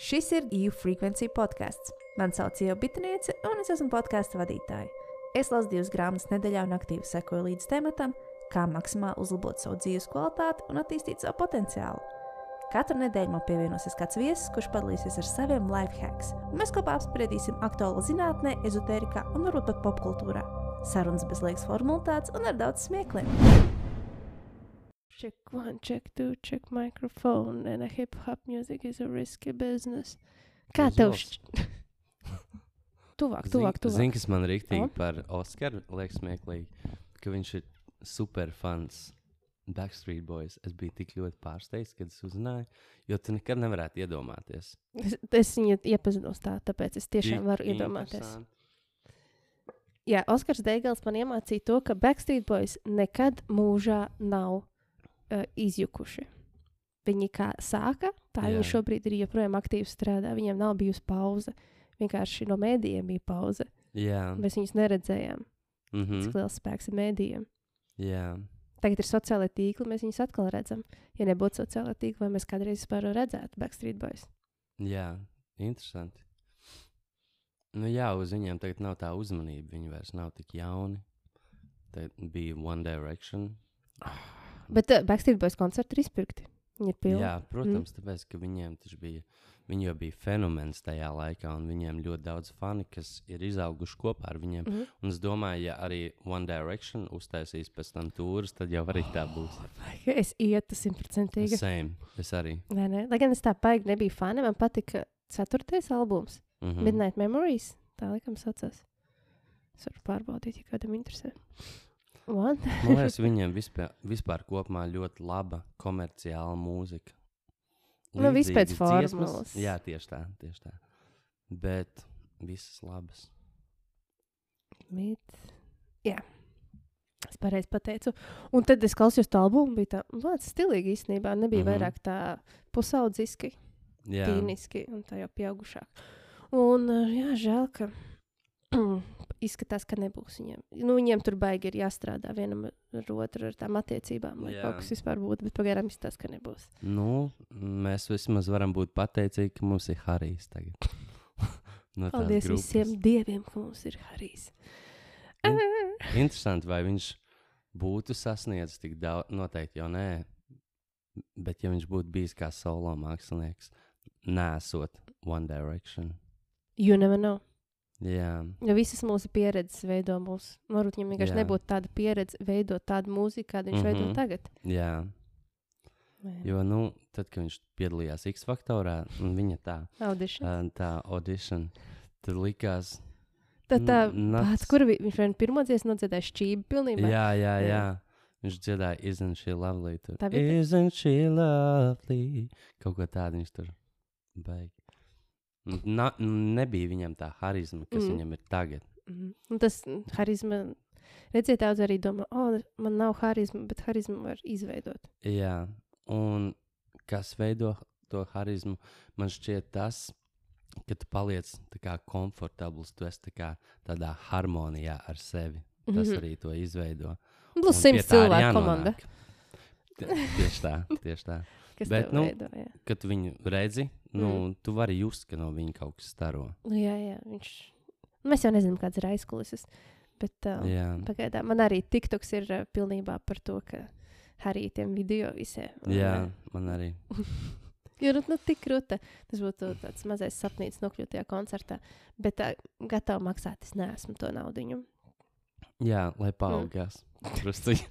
Šis ir EU Frequency podkāsts. Mani sauc Ieva Bitniece, un es esmu podkāstu vadītāja. Es lasu divas grāmatas nedēļā un aktīvi sekoju līdz tematam, kā maksimāli uzlabot savu dzīves kvalitāti un attīstīt savu potenciālu. Katru nedēļu man pievienosies kāds viesis, kurš padalīsies ar saviem life hacks, un mēs kopā apspriedīsim aktuālu zinātnē, ezotērijā un varbūt pat popkultūrā. Sarunas bez liekas formalitātes un ar daudz smiekliem. Check one, check two, check microphone, and a hip hop music is a risky business. Kā tev Uzvalsts. šķiet? tuvāk, tuvāk, tuvāk. Zini, kas man rīktīgi O? par Oskaru liekas smieklīgi, ka viņš ir super fans Backstreet Boys. Es biju tik ļoti pārsteigts, kad es uzzināju, jo tu nekad nevarētu iedomāties. Es, es viņu iepazinos tā, tāpēc es tiešām varu iedomāties. Jā, Oskars Deigels man iemācīja to, ka Backstreet Boys nekad mūžā nav uh, izjukuši. Viņi kā sāka, tā Jā. viņi šobrīd ir joprojām aktīvi strādā. Viņiem nav bijusi pauze. Vienkārši no mēdījiem bija pauze. Jā, Mēs viņus neredzējām. mm Mm. Cik -hmm. liels spēks ir mēdījiem. jā. Tagad ir sociālai tīkli, mēs viņus atkal redzam. Ja nebūtu sociālai tīkli, vai mēs kādreiz vispār redzētu Backstreet Boys? jā, interesanti. Nu, jā, uz viņiem tagad nav tā uzmanība. Viņi vairs nav tik jauni. Tad bija One Direction. Bet uh, Backstreet Boys koncerti ir izpirkti. Viņi ir pilni. Jā, protams, mm. tāpēc, ka viņiem tas bija. Viņi jau bija fenomens tajā laikā, un viņiem ļoti daudz fani, kas ir izauguši kopā ar viņiem. Mhm. Un es domāju, ja arī One Direction uztaisīs pēc tam tūrus, tad jau arī tā būs. Es ietu simtprocentīgi. Same. Es arī. Vai ne? Lai gan es tā baigi nebiju fani, man patika ceturtais albums, Mm mm. -hmm. Midnight Memories. Tā laikam saucās. Es varu pārbaudīt, ja kādam interesē. Man liekas, viņiem vispār, vispār kopumā ļoti laba komerciāla mūzika. Nu, viss pēc formulas. Jā, tieši tā, tieši tā. Bet visas labas. Mid. Jā. Es pareizi pateicu. Un tad es klausījos to albumu, bija tā, ļoti stilīgi īstenībā. Nebija mm. -hmm. vairāk tā pusaudziski, tīniski un tā jau pieaugušāk. Un, jā, žēl, ka izskatās, ka nebūs viņiem. Nu, viņiem tur baigi ir jāstrādā vienam ar otru, ar tām attiecībām, lai Jā. kaut kas vispār būtu. Bet pagaidām izskatās, ka nebūs. nu, mēs vismaz varam būt pateicīgi, ka mums ir Harijs tagad. no Paldies grupas. visiem dieviem, ka mums ir Harijs. In- Interesanti, vai viņš būtu sasniedzis tik daudz, noteikti jau nē. Bet, ja viņš būtu bijis kā solo mākslinieks, nesot One Direction. You never know. Jā, Jo visas mūsu pieredzes veido mūsu. Varbūt viņam vienkārši Jā. nebūtu tāda pieredze veidot tādu mūziku, kādu viņš mm -hmm. veido Mhm. tagad. jā. Ne? Jo, nu, tad, kad viņš piedalījās X faktorā, un viņa tā, Audition. tā audition, tad likās, Tad tā, n- nuts. pats, kur vi- viņš vien pirmo dziesmu nodziedāja šķību pilnībā. jā, jā, Jā. jā. Viņš dziedāja, isn't she lovely? Tur. Tā bija tā- Isn't she lovely? Kaut ko tādu viņš tur beig. Na, nebija viņam tā harizma, kas Mm. mm. viņam ir tagad. Mhm. Un tas mm, harizma. Redziet, daudz arī domā, o, oh, man nav harizma, bet harizmu var izveidot. Jā, un kas veido to harizmu, man šķiet tas, ka tu paliec tā kā komfortabls, tu esi tā kā tādā harmonijā ar sevi. Tas Mhm. arī to izveido. Plus simts cilvēku komanda, Tie- Tieši tā, tieši tā. kas Bet, nu, veido. Jā. Kad viņu redzi, nu, mm. tu vari just, ka no viņa kaut kas staro. Nu, jā, jā, viņš. Nu, Mēs jau nezinām, kāds ir aizkulises. Bet uh, Jā, pagaidām man arī TikToks ir uh, pilnībā par to, ka Harijam video visiem. jā man arī. Jo nu, nu, tik krūta. Tas būtu tāds mazais sapnis nokļūt tajā koncertā. Bet tā, gatava maksāt, es neesmu to naudu. Jā, lai paaugās. Drusciņ.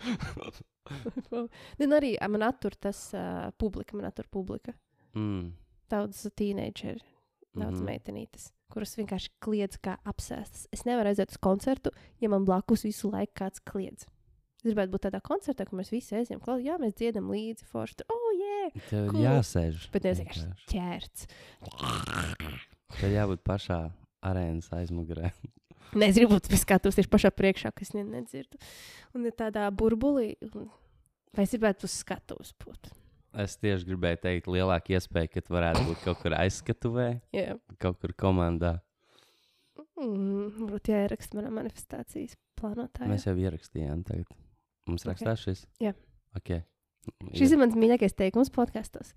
Nē, arī ā, man attur tas uh, publika, man attur publika. mm. Daudz teenageru, daudz mm. -hmm. meitenītes, kuras vienkārši kliedz kā apsēstas. Es nevaru aiziet uz koncertu, ja man blakus visu laiku kāds kliedz. Es gribētu būt tādā koncertā, kur mēs visi aizjām klāt. Jā, mēs dziedam līdzi, forši. Oh, yeah! Tev ir Cool. jāsēž. Bet nevis vienkārši ķērts. Tev jābūt pašā arēnas aizmugurē. Nē, es gribu būt skatos tieši pašā priekšā, kas ne, nedzirdu. Un ir tādā burbulī. Vai es gribētu uz skatuves būt? Es tieši gribēju teikt, lielāka iespēja, ka tu varētu būt kaut kur aizskatuvē, Jā, kaut kur komandā. mm, varbūt jāieraksta manā manifestācijas plānotājā. Mēs jau ierakstījām. Tagad. Mums Ok. rakstās šis? Jā. Okay. Šis ir mans mīļākais teikums podkāstos.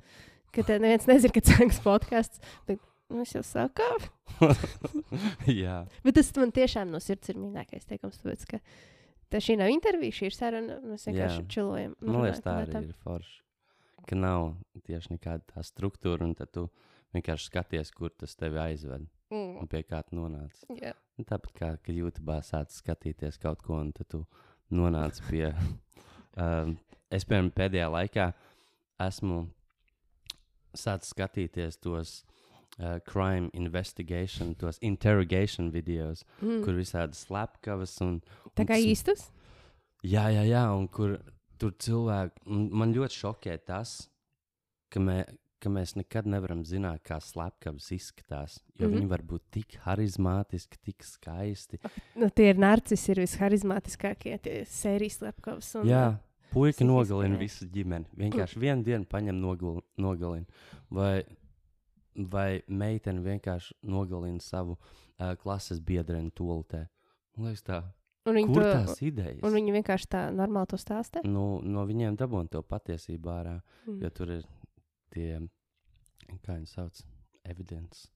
ka te neviens nezina, ka tas ir podkāsts. Bet mēs jau sākām. Jā, Bet tas man tiešām no sirds ir mīļākais teikums. Tāpēc, ka tā šī nav intervija, šī ir saruna. Mēs vienkārši čilojam. man liekas, tā arī ir forši. Ka nav tieši nekāda tā struktūra, un tu vienkārši skaties, kur tas tevi aizved Mm. un pie kā tu nonāc. Jā. Nu, Tāpat kā YouTube sāc skatīties kaut ko, un tu nonāc pie. um, es, piemēram, pēdējā laikā esmu sācis skatīties tos uh, crime investigation, tos interrogation videos, mm. Kur visādi slepkavas un. Tā un kā s- īstus? Jā, jā, jā, un kur tur cilvēki. Man ļoti šokē tas, ka, mē, ka mēs nekad nevaram zināt, kā slepkavas izskatās. Jo mm. -hmm. viņi var būt tik harizmātiski, tik skaisti. Nu, tie ir narcisi, ir visharizmātiskākie sērijas slepkavas. un- Jā, puika Cik nogalina visu ģimeni. Vienkārši vienu dienu paņem nogal, nogalina. Vai, vai meitene vienkārši nogalina savu uh, klases biedreni toltē. Man liekas, tā, Un viņi, kur to, tās idejas? un viņi vienkārši tā normāli to stāsta. nu, no viņiem dabūna to patiesību ārā. Mm. Jo tur ir tie, kā viņi sauc, evidence,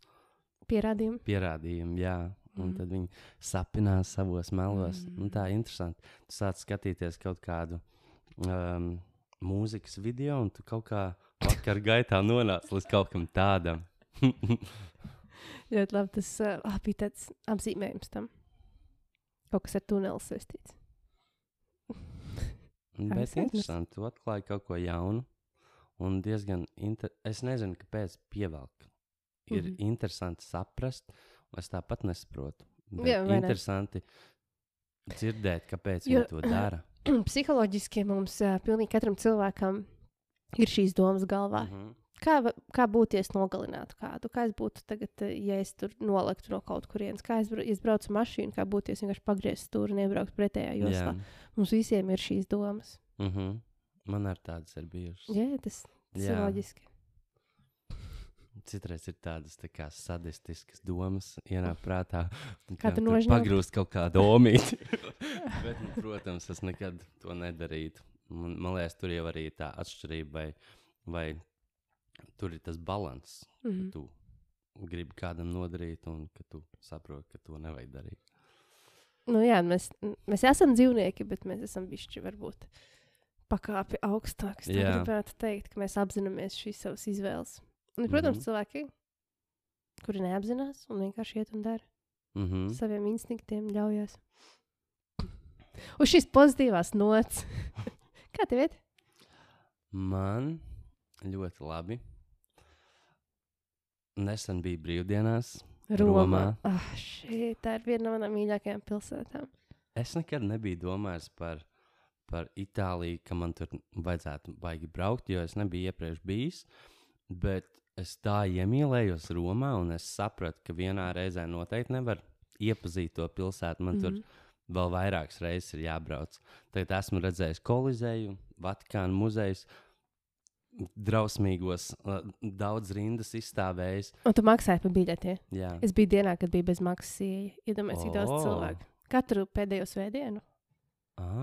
Pierādījumi. pierādījumi, jā. Un Mhm. tad viņi sapinās savos melos. Mm. Mm. Tā ir interesanti. Tu sāc skatīties kaut kādu um, mūzikas video, un tu kaut kā vakar gaitā nonāc līdz kaut kam tādam. Ļoti labi. Tas uh, bija tāds apzīmējums tam. Kaut kas ar tuneli saistīts. Bet es interesanti, tu atklāji kaut ko jaunu. Un diezgan, inter... es nezinu, kāpēc pievelk. Ir mm. -hmm. interesanti saprast, un es tāpat nesaprotu. Jā, vai ne? interesanti dzirdēt, kāpēc Jo- viņi to dara. Psiholoģiski mums uh, pilnīgi katram cilvēkam ir šīs domas galvā. Mm -hmm. Kā, kā būtu, ja es nogalinātu kādu? Kā es būtu tagad, eh, ja es tur noliktu no kaut kurienes? Kā es, es braucu ar mašīnu, kā būtu, ja es vienkārši pagrieztu stūri un iebrauktu pretējā joslā? Jā. Mums visiem ir šīs domas. Mm -hmm. Man arī tādas ir bijušas. Jā, tas, ir loģiski. Citreiz ir tādas tā kā sadistiskas domas, ienāk prātā. un Kā tu tur nožņaukt? Pagrūst kaut kādu omīti. Bet, nu, protams, es nekad to nedarītu. Man, man liekas, tur jau arī tā atšķirība, vai, vai tur ir tas balans, ka Mhm. tu gribi kādam nodarīt, un ka tu saproti, ka to nevajag darīt. Nu, jā, mēs, mēs esam dzīvnieki, bet mēs esam bišķi varbūt pakāpi augstāk. Es gribētu teikt, ka mēs apzināmies šīs savas izvēles. Un, protams, mm -hmm. cilvēki, kuri neapzinās un vienkārši iet un dara Mm -hmm. saviem instinktiem, ļaujas. Uz šīs pozitīvās nots. Kā tev iet? Man ļoti labi. Nesen bija brīvdienās. Romā. Ah, šī, tā ir viena no manām mīļākajām pilsētām. Es nekad nebiju domājis par, par Itāliju, ka man tur vajadzētu baigi braukt, jo es nebiju iepriekš bijis. Bet es tā iemīlējos Romā, un es sapratu, ka vienā reizē noteikti nevar iepazīt to pilsētu. Man mm -hmm. Mhm. tur vēl vairākas reizes ir jābrauc. Tagad esmu redzējis Kolizeju, Vatikānu muzejus, drausmīgos, daudz rindas izstāvējis. Un tu maksāji par biļetiem. Jā, Es biju dienā, kad bija bez maksas ieeja. Iedomājieties, cik daudz cilvēku. Katru pēdējo svētdienu.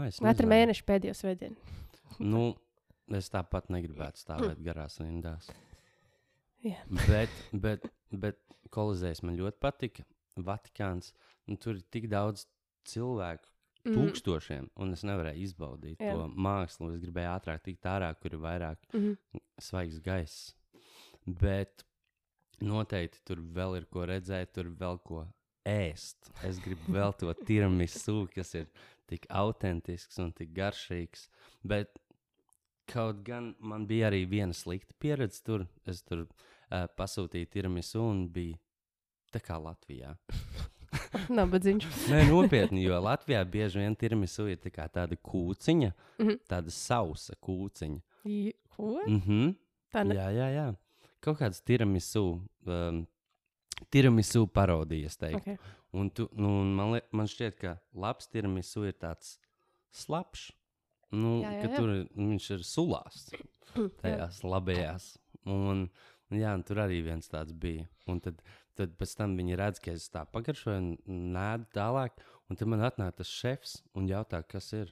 es Katru mēnešu pēdējo svētdienu. Nu, es tāpat negribētu stāvēt garās rindās. Jā. Bet, bet, bet Kolizējs man ļoti patika. Vatikāns. Nu, tur ir tik daudz cilvēku, Mhm. tūkstošiem, un es nevarēju izbaudīt Jā. to mākslu. Es gribēju ātrāk tikt ārā, kur ir vairāk Mhm. svaigs gaiss. Bet noteikti tur vēl ir ko redzēt, tur vēl ko ēst. Es gribu vēl to tiramisu, kas ir tik autentisks un tik garšīgs. Bet kaut gan man bija arī viena slikta pieredze tur. Es tur uh, pasūtīju tiramisu un bija tā kā Latvijā. Nabadziņš. Nē, nopietni, jo Latvijā bieži vien tiramisu ir tā tāda kūciņa, Mhm. tāda sausa kūciņa. I- Ko? Mhm. Tā ne... Jā, jā, jā. Kaut kāds tiramisu, um, tiramisu parodijas, teikt. Okay. Un tu, nu, man, li, man šķiet, ka labs tiramisu ir tāds slapjš. Nu, Jā, jā, jā. tur ir- viņš ir sulās Jā. tajās labajās. Un, un, jā, un tur arī viens tāds bija. Un tad, tad pēc tam viņi redz, ka es tā pagaršoju un nēdu tālāk. Un tad man atnāk tas šefs un jautā, kas ir.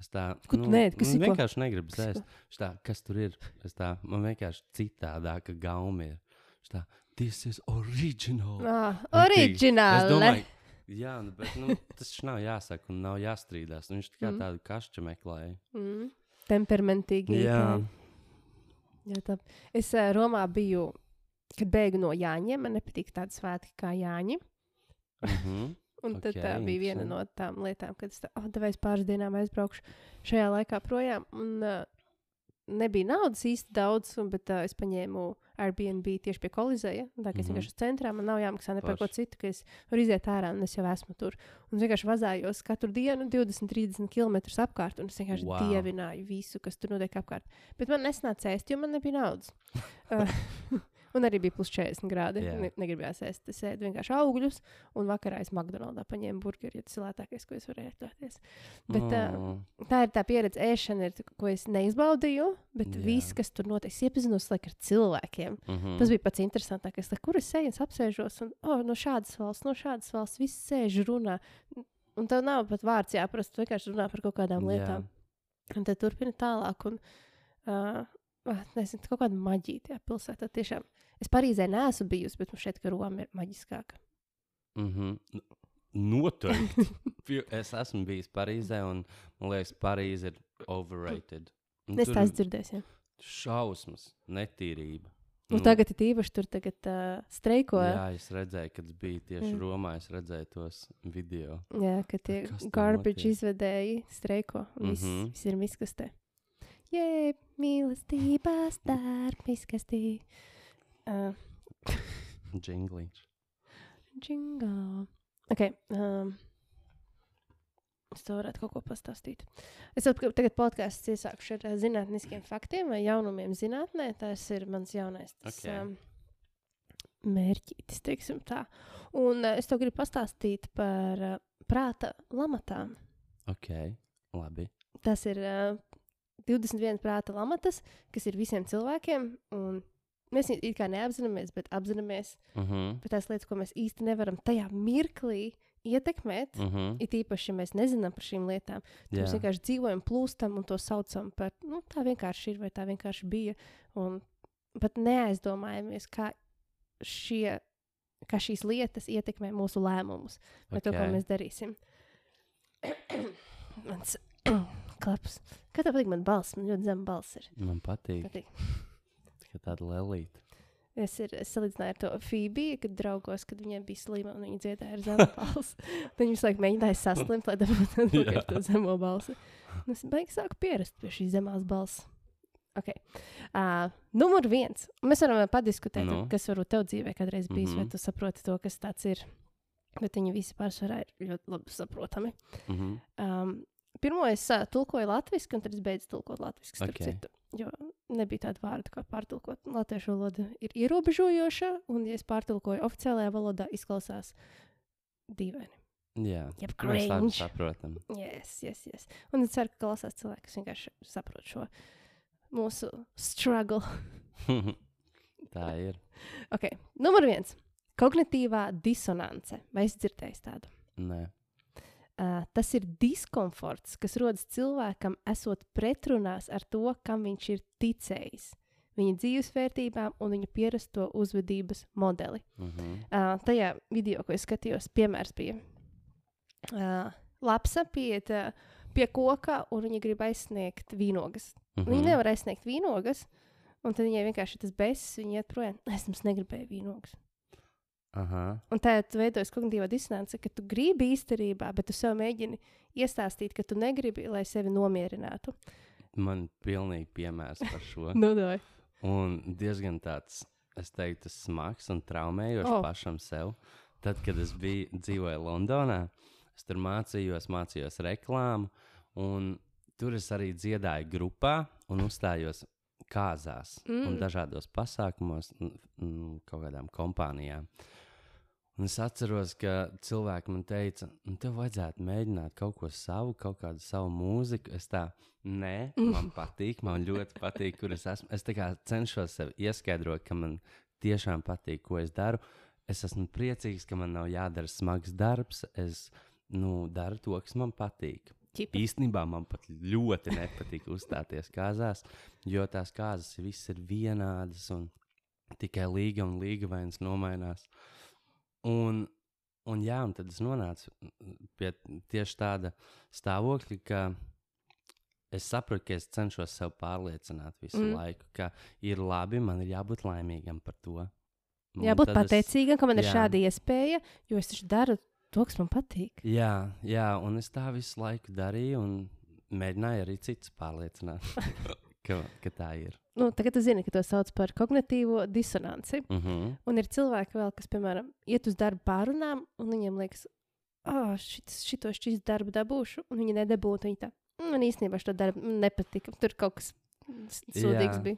Es tā, Ko tu neēdi? Kas nu, ir ko? vienkārši negribu Kas ir ēst. Es Tā, kas tur ir? Es tā, man vienkārši citādāka gauma ir. Es Tā, this is original. Ah, oriģināli. jā, nu, bet nu, tas nav jāsaka un nav jāstrīdās. Nu, Viņš tikai Mm. tādu kašķu meklēja. Mm. Temperamentīgi. Jā. Jā, tā. Es uh, Romā biju, kad bēgu no Jāņiem. Man nepatīk tādi svētki kā Jāņi. Mhm. Un tad Ok, tā bija viena no tām lietām, kad es tādu oh, pāris dienām aizbraukšu šajā laikā projām. Un, uh, nebija naudas īsti daudz, bet uh, es paņēmu Airbnb tieši pie Kolizeja. Tā kā es Mhm. vienkārši esmu centrā, man nav jāmaksā ne par ko citu, ka es varu iziet ārā un es jau esmu tur. Un es vienkārši vazājos katru dienu 20, 30 km apkārt, un es vienkārši wow. Wow. dievināju visu, kas tur notiek apkārt. Bet man nesnāca ēst, jo man nebija naudas. uh, un arī bija plus 40 grādi. Jā. Ne, negribējās ēst. Es ēdu vienkārši augļus, un vakarā es McDonald's paņēmu burgeri, jo tas ir lētākais, ko es varēju atļauties. Bet, uh, Mm. tā ir tā pieredze, ēšana, ir, ko es neizbaudīju, bet. Jā. viss, kas tur notiek, es iepazinos laik, ar cilvēkiem. Mhm. Tas bija pats interesantākais. Kur es eju, es apsēžos, un oh, no šādas valsts, no šādas valsts, viss sēž runā. Un tev nav pat vārds jāprast, tu vienkārši runā par kaut kādām lietām. Un tad turpina tālāk. Un, uh, nezinu, kaut kāda maģija tajā pilsētā. Tiešām. Es Parīzē neesmu bijusi, bet man šeit, ka Roma ir maģiskāka. Mhm. N- Noteikti. Es esmu bijis Parīzē, un man liekas, Parīze ir overrated. Un Es tur tā esmu dzirdējis. jā. Šausmas, netīrība. Nu, tagad ir īpaši tur tagad, uh, streiko. Jā, es redzēju, kad es biju tieši Mm. Romā. Es redzēju tos video. Jā, ka tie garbage izvedēji streiko. un Viss, mm Mhm. -hmm. viss ir miskastē. Jē, mīlestībā starp miskastī. Uh, Jingliņš. Džingā. Ok. Um, es tev varētu kaut ko pastāstīt. Es saprotu, ka tagad podkāsts iesākšu ar uh, zinātniskiem faktiem vai jaunumiem zinātnē. Tas ir mans jaunais tas, Ok. um, mērķis, teiksim tā. Un uh, es tev gribu pastāstīt par uh, prāta lamatām. Ok, labi. Tas ir uh, 21 prāta lamatas, kas ir visiem cilvēkiem. un Mēs it kā neapzināmies, bet apzināmies Mhm. par tās lietas, ko mēs īsti nevaram tajā mirklī ietekmēt. Mm. Mhm. It īpaši, ja mēs nezinām par šīm lietām, tad mēs vienkārši dzīvojam, plūstam un to saucam par nu, tā vienkārši ir vai tā vienkārši bija. Un pat neaizdomājamies, kā, šie, kā šīs lietas ietekmē mūsu lēmumus vai okay. to, ko mēs darīsim. Mans klaps. Kā tev patīk, man balss? Man ļoti zema balss ir. Man patīk. Patīk. Tikai tāda lelīta. Es, ir, es salīdzināju ar to Fībiju, kad draugos, kad viņiem bija slima un viņi dziedāja ar zemu balsi. Viņi visu laiku mēģināja saslimt, lai dabūtu to zemo balsi. Un es beigās sāku pierast pie šīs zemās balss. Okay. Uh, numur viens. Mēs varam padiskutēt, Nu. no. kas varbūt tev dzīvē kādreiz bijis, mm -hmm. vai Mhm. tu saproti to, kas tas ir. Bet viņi visi pārsvarā ir ļoti labi saprotami. Mhm. Um, pirmo es uh, tulkoju latviešu, un tad es beidzu tulkot latviešu. Ok. Okay. Jo nebija tāda vārda, kā pārtulkot. Latviešu valoda ir ierobežojoša, un, ja es pārtulkoju oficiālajā valodā, izklausās dīvaini. Jā, Jeb mēs cringe. saprotam. Yes, yes, yes. Un es ceru, ka klausās cilvēki, kas vienkārši saprot šo mūsu struggle. Tā ir. Ok, numur viens. Kognitīvā disonance. Vai es dzirdēju tādu? Nē. Uh, tas ir diskomforts, kas rodas cilvēkam, esot pretrunās ar to, kam viņš ir ticējis, viņa dzīvesvērtībām un viņa pierasto uzvedības modeli. Mhm. Uh, tajā video, ko es skatījos, piemērs bija uh, lapsa pieiet uh, pie koka, un viņa grib aizsniegt vīnogas. Mm. Mhm. Viņa nevar aizsniegt vīnogas, un tad viņai vienkārši tas besis, viņa iet projām. Es jums negribēju vīnogas. Aha. Un tā veidojas kognitīvā disonance, ka tu gribi īstenībā, bet tu sev mēģini iestāstīt, ka tu negribi, lai sevi nomierinātu. Man pilnīgi piemērs par šo. Nodoju. Un diezgan tāds, es teiktu, smags un traumējošs Oh. pašam sev. Tad, kad es biju dzīvoju Londonā, es tur mācījos, mācījos reklāmu, un tur es arī dziedāju grupā un uzstājos kāzās mm. un dažādos pasākumos, un, un kaut kādām kompānijām. Un es atceros, ka cilvēki man teica, nu, tev vajadzētu mēģināt kaut ko savu, kaut kādu savu mūziku. Es tā, nē, man patīk, man ļoti patīk, kur es esmu. Es cenšos sev ieskaidrot, ka man tiešām patīk, ko es daru. Es esmu priecīgs, ka man nav jādara smags darbs. Es nu, daru to, kas man patīk. Ķipa. Īstenībā man pat ļoti nepatīk uzstāties kāzās, jo tās kāzas visas ir vienādas un tikai līga un līga vainas nomainās. Un, un, jā, un tad es nonācu pie tieši tāda stāvokļa, ka es saprotu, ka es cenšos sev pārliecināt visu Mm. laiku, ka ir labi, man ir jābūt laimīgam par to. Un Jābūt tad es- pateicīgam, ka man ir jā. šāda iespēja, jo es taču daru to, kas man patīk. Jā, jā, un es tā visu laiku darīju, un mēģināju arī citus pārliecināt, ka, ka tā ir. Nu, tagad tu zini, ka to sauc par kognitīvo disonanci. Uh -huh. Un ir cilvēki, vēl, kas, piemēram, iet uz darbu pārunām, un viņiem liekas, ah, oh, šito šķīs darbu dabūšu, un viņi nedabūtu. Viņi tā, "Mm, man īstenībā šo darbu nepatika. Tur kaut kas sūdīgs Jā. bija.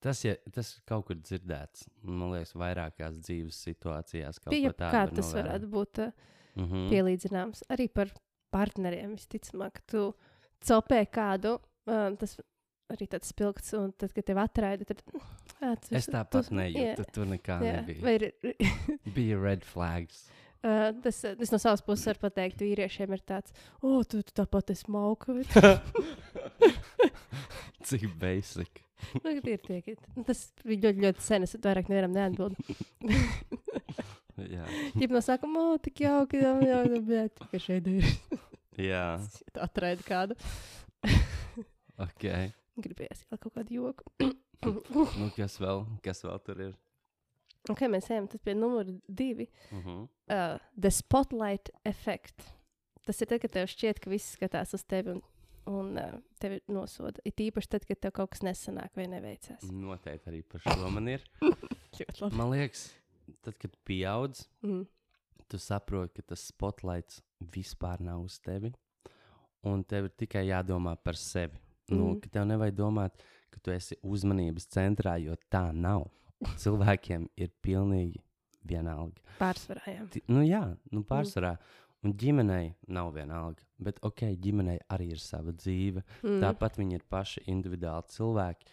Tas, ja, tas kaut kur dzirdēts, man liekas, vairākās dzīves situācijās. Pie kā tas novērot. varētu būt uh, Uh -huh. pielīdzināms. Arī par partneriem visticamāk, tu copē kādu, uh, tas arī tāds spilgts, un tad, kad tev atraida, tad. ā, tu- Es tu- tāpat tu- nejūtu, jā, tur nekā jā. nebija. Vai ir, Bija red flags. Uh, tas, tas no savas puses var pateikt, vīriešiem ir tāds, o, oh, tu, tu tāpat esi mauka. Cik basic. nu, ir tie, ka- nu, tas bija ļoti, ļoti sen. Es vairāk nevaram neatbildēt. Jā. Ja no sākuma, o, tik jauki, jau, jau, jau, bet, ka šeit ir. Jā, Atraida kādu. ok. Gribējās vēl kaut kādu joku. Nu, kas vēl, kas vēl tur ir? ok, mēs ejam pie numura divi. Uh -huh. Uh, the spotlight effect. Tas ir tad, kad tev šķiet, ka viss skatās uz tevi un, un uh, tevi nosoda. It īpaši tad, kad tev kaut kas nesanāk vai neveicas. Noteikti arī par šo man ir. Man liekas, tad, kad pieaudz, Mm. tu saproti, ka tas spotlights vispār nav uz tevi. Un tev ir tikai jādomā par sevi. Nu, Mhm. ka tev nevajag domāt, ka tu esi uzmanības centrā, jo tā nav. Cilvēkiem ir pilnīgi vienalga. Pārsvarā. Ti- Nu, jā, nu, pārsvarā. Un ģimenei nav vienalga. Bet, ok, ģimenei arī ir sava dzīve. Mm. Tāpat viņi ir paši individuāli cilvēki.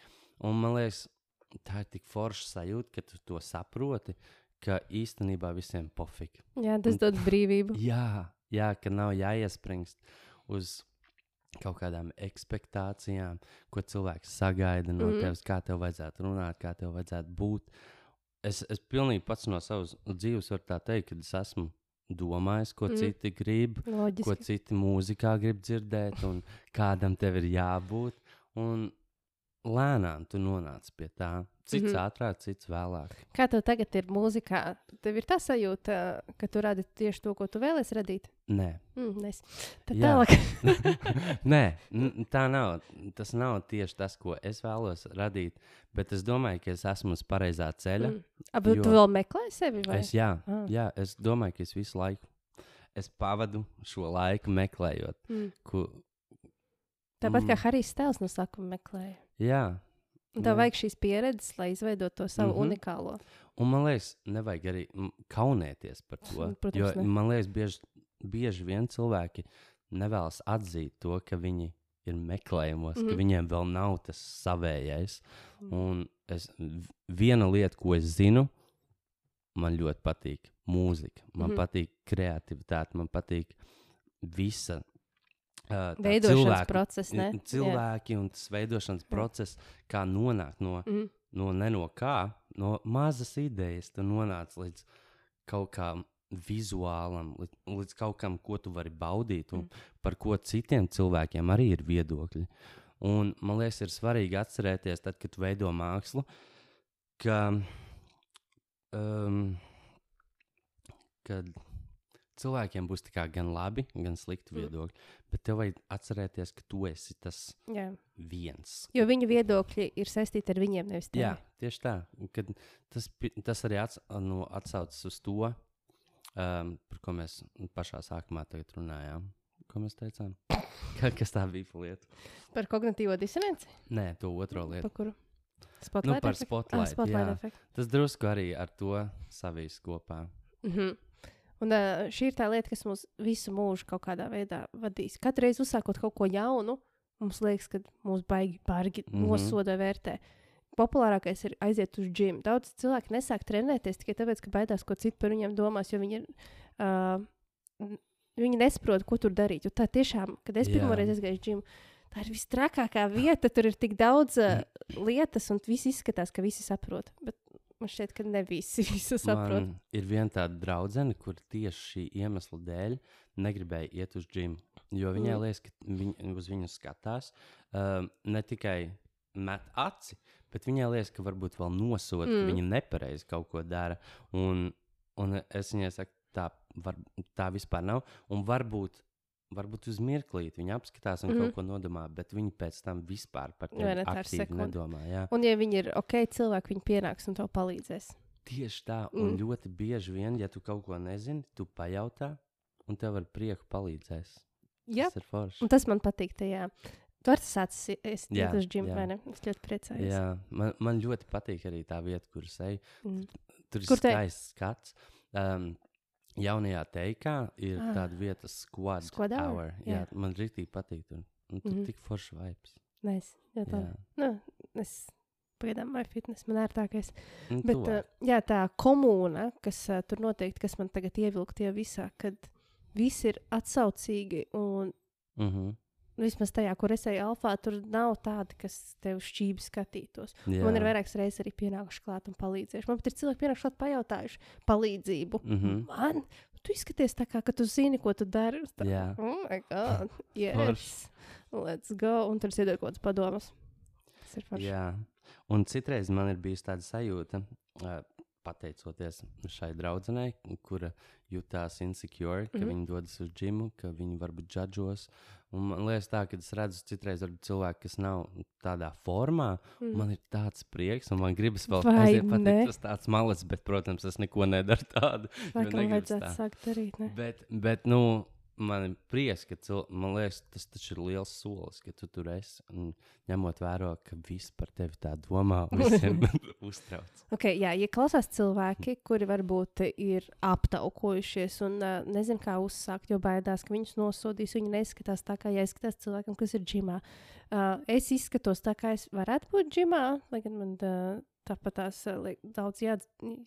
Un man liekas, tā ir tik forša sajūta, ka tu to saproti, ka īstenībā visiem pofīgi. Jā, tas dod brīvību. Jā, jā, ka nav jāiespringst uz kaut kādām expectācijām, ko cilvēks sagaida no mm. tevis, kā tev vajadzētu runāt, kā tev vajadzētu būt. Es, es pilnīgi pats no savas dzīves varu tā teikt, ka es esmu domājis, ko mm. citi grib, ko Loģiski. citi mūzikā grib dzirdēt, un kādam tev ir jābūt. Un lēnām tu nonāc pie tā. Cits mm. -hmm. ātrāk, cits vēlāk. Kā tev tagad ir mūzikā? Tev ir tā sajūta, ka tu radi tieši to, ko tu vēlēsies radīt. Nē, Mm, nes. Tad Jā. tālāk. Nē, tā nav. Tas nav tieši tas, ko es vēlos radīt. Bet es domāju, ka es esmu uz pareizā ceļa. Mm. Abi tu vēl meklē sevi? Vai? Es, jā, Ah. jā, es domāju, ka es visu laiku es pavadu šo laiku meklējot. Mm. Ko, Tāpat mm. kā. Harijs Stēls no sākuma meklēja. jā, Un tev Jā. vajag šīs pieredzes, lai izveidotu to savu mm. -hmm. unikālo. un man liekas, nevajag arī mm, kaunēties par to. Protams, jo ne. man liekas, bieži, bieži vien cilvēki nevēlas atzīt to, ka viņi ir meklējumos, mm ka Mhm. viņiem vēl nav tas savējais. Mm. Un es, viena lieta, ko es zinu, man ļoti patīk mūzika, man mm patīk kreativitāte, man patīk visa. Veidošanas process, ne? Jā. cilvēki un tas veidošanas Jā. process, kā nonākt no, Mm. no ne no mazas idejas, tu nonāc līdz kaut kam vizuālam, līdz, līdz kaut kam, ko tu vari baudīt, un Mm. par ko citiem cilvēkiem arī ir viedokļi. Un, man liekas, ir svarīgi atcerēties, tad, kad tu veido mākslu, ka, um, kad cilvēkiem būs kā gan labi, gan slikti Mm. viedokļi, bet tev vajag atcerēties, ka tu esi tas Jā. viens. Jo viņu viedokļi ir saistīti ar viņiem, nevis tevi. Jā, tieši tā. Kad tas, tas arī ats, nu, atsaucas uz to, um, par ko mēs pašā sākumā runājām. Ko mēs teicām? Ka, kas tā bija pa lietu? Par kognitīvo disonanci. Nē, to otro lietu. Par kuru? Spotlight par efektu? spotlight, Ah, spotlight efektu. Tas drusku arī ar to savīs kopā. Mm -hmm. Un uh, šī ir tā lieta, kas mums visu mūžu kaut kādā veidā vadīs. Katru reizi uzsākot kaut ko jaunu, mums liekas, ka mūs baigi pārgi mm. -hmm. nosoda vērtē. Populārākais ir aiziet uz džimu. Daudz cilvēku nesāk trenēties tikai tāpēc, ka baidās, ko citi par viņiem domās, jo viņi ir uh, viņi nesaprot, ko tur darīt. Jo tā tiešām, kad es pirmo reizi aizgāju uz džimu, tā ir visstrakākā vieta. Tur ir tik daudz uh, lietas, un viss izskatās, ka visi saprot. Bet man šķiet, ka ne visi visu saprot. Man ir viena tāda draudzene, kur tieši šī iemesla dēļ negribēja iet uz džimu. Jo viņai Mm. liekas, ka viņi, uz viņu skatās um, ne tikai met aci, bet viņai liekas, ka varbūt vēl mm. Mm. ka viņa nepareizi kaut ko dara. Un, un es viņai saku, tā, var, tā vispār nav. Un varbūt. Varbūt uz mirklīti viņa apskatās un mm Mhm. -hmm. kaut ko nodomā, bet viņi pēc tam vispār par sekunde. nedomā. Jā. Un, ja viņi ir ok, cilvēki viņi pienāks un tev palīdzēs. Tieši tā, un Mm. mm. ļoti bieži vien, ja tu kaut ko nezini, tu pajautā, un tev ar prieku palīdzēs. Jā, Tas ir forši. un tas man patīk. Tajā. Tu arī sācis iet uz jā. vai ne? Es ļoti priecājos. Jā, man, man ļoti patīk arī tā vieta, kur es eju. Mm. Tur ir Kur te? skaists skats. Um, jaunajā teikā ir Ah. tāda vieta, squad, Squad hour, Jā, jā. man rītīgi patīk. Tur, un tur mm. -hmm. tik forši vibes. Nice. Jā, tā. Jā. Nu, es pagaidām vai fitness man ērtākais. Un Bet uh, jā, tā komūna, kas uh, tur noteikti, kas man tagad ievilkt tajā visā, kad visi ir atsaucīgi un Mhm. Vismaz tajā, kur es eju alfā, tur nav tādi, kas tev šķīvi skatītos. Jā. Man ir vairākas reizes arī pienākuši klāt un palīdzējuši. Man pat ir cilvēki pienākuši klāt pajautājuši palīdzību. Mhm. Man, tu izskaties tā kā, ka tu zini, ko tu dari. Tā, Jā. Oh, my God. Yes. Let's go. Un tur es iedodu kaut kādas padomas. Tas ir forši. Jā, un citreiz man ir bijusi tāda sajūta, uh, pateicoties šai draudzenei, kura jutās insecure, ka mm. -hmm. viņa dodas uz džimu, ka viņa varbūt džudžos. Un man liekas, tā, ka es redzu citreiz varbūt cilvēku, kas nav tādā formā. Mm. Man ir tāds prieks, un man gribas vēl Vai aiziet ne? pateikt, tas tāds malas, bet, protams, es neko nedaru tādu. Laikam negribas vajadzētu tā. sākt darīt. Ne? Bet, bet nu, man ir prieks, ka cil... man liekas, tas taču ir liels solis, ka tu tur esi. Un ņemot vērā, ka viss par tevi tā domā, visiem uztrauc. Okay, jā, ja klausās cilvēki, kuri varbūt ir aptaukojušies un uh, nezinu, kā uzsākt, jo baidās, ka viņus nosodīs, viņi neskatās tā, kā jāizskatās cilvēkam, kas ir džimā. Uh, es izskatos tā, kā es varētu būt džimā, lai gan man uh, tāpat tās daudz jā,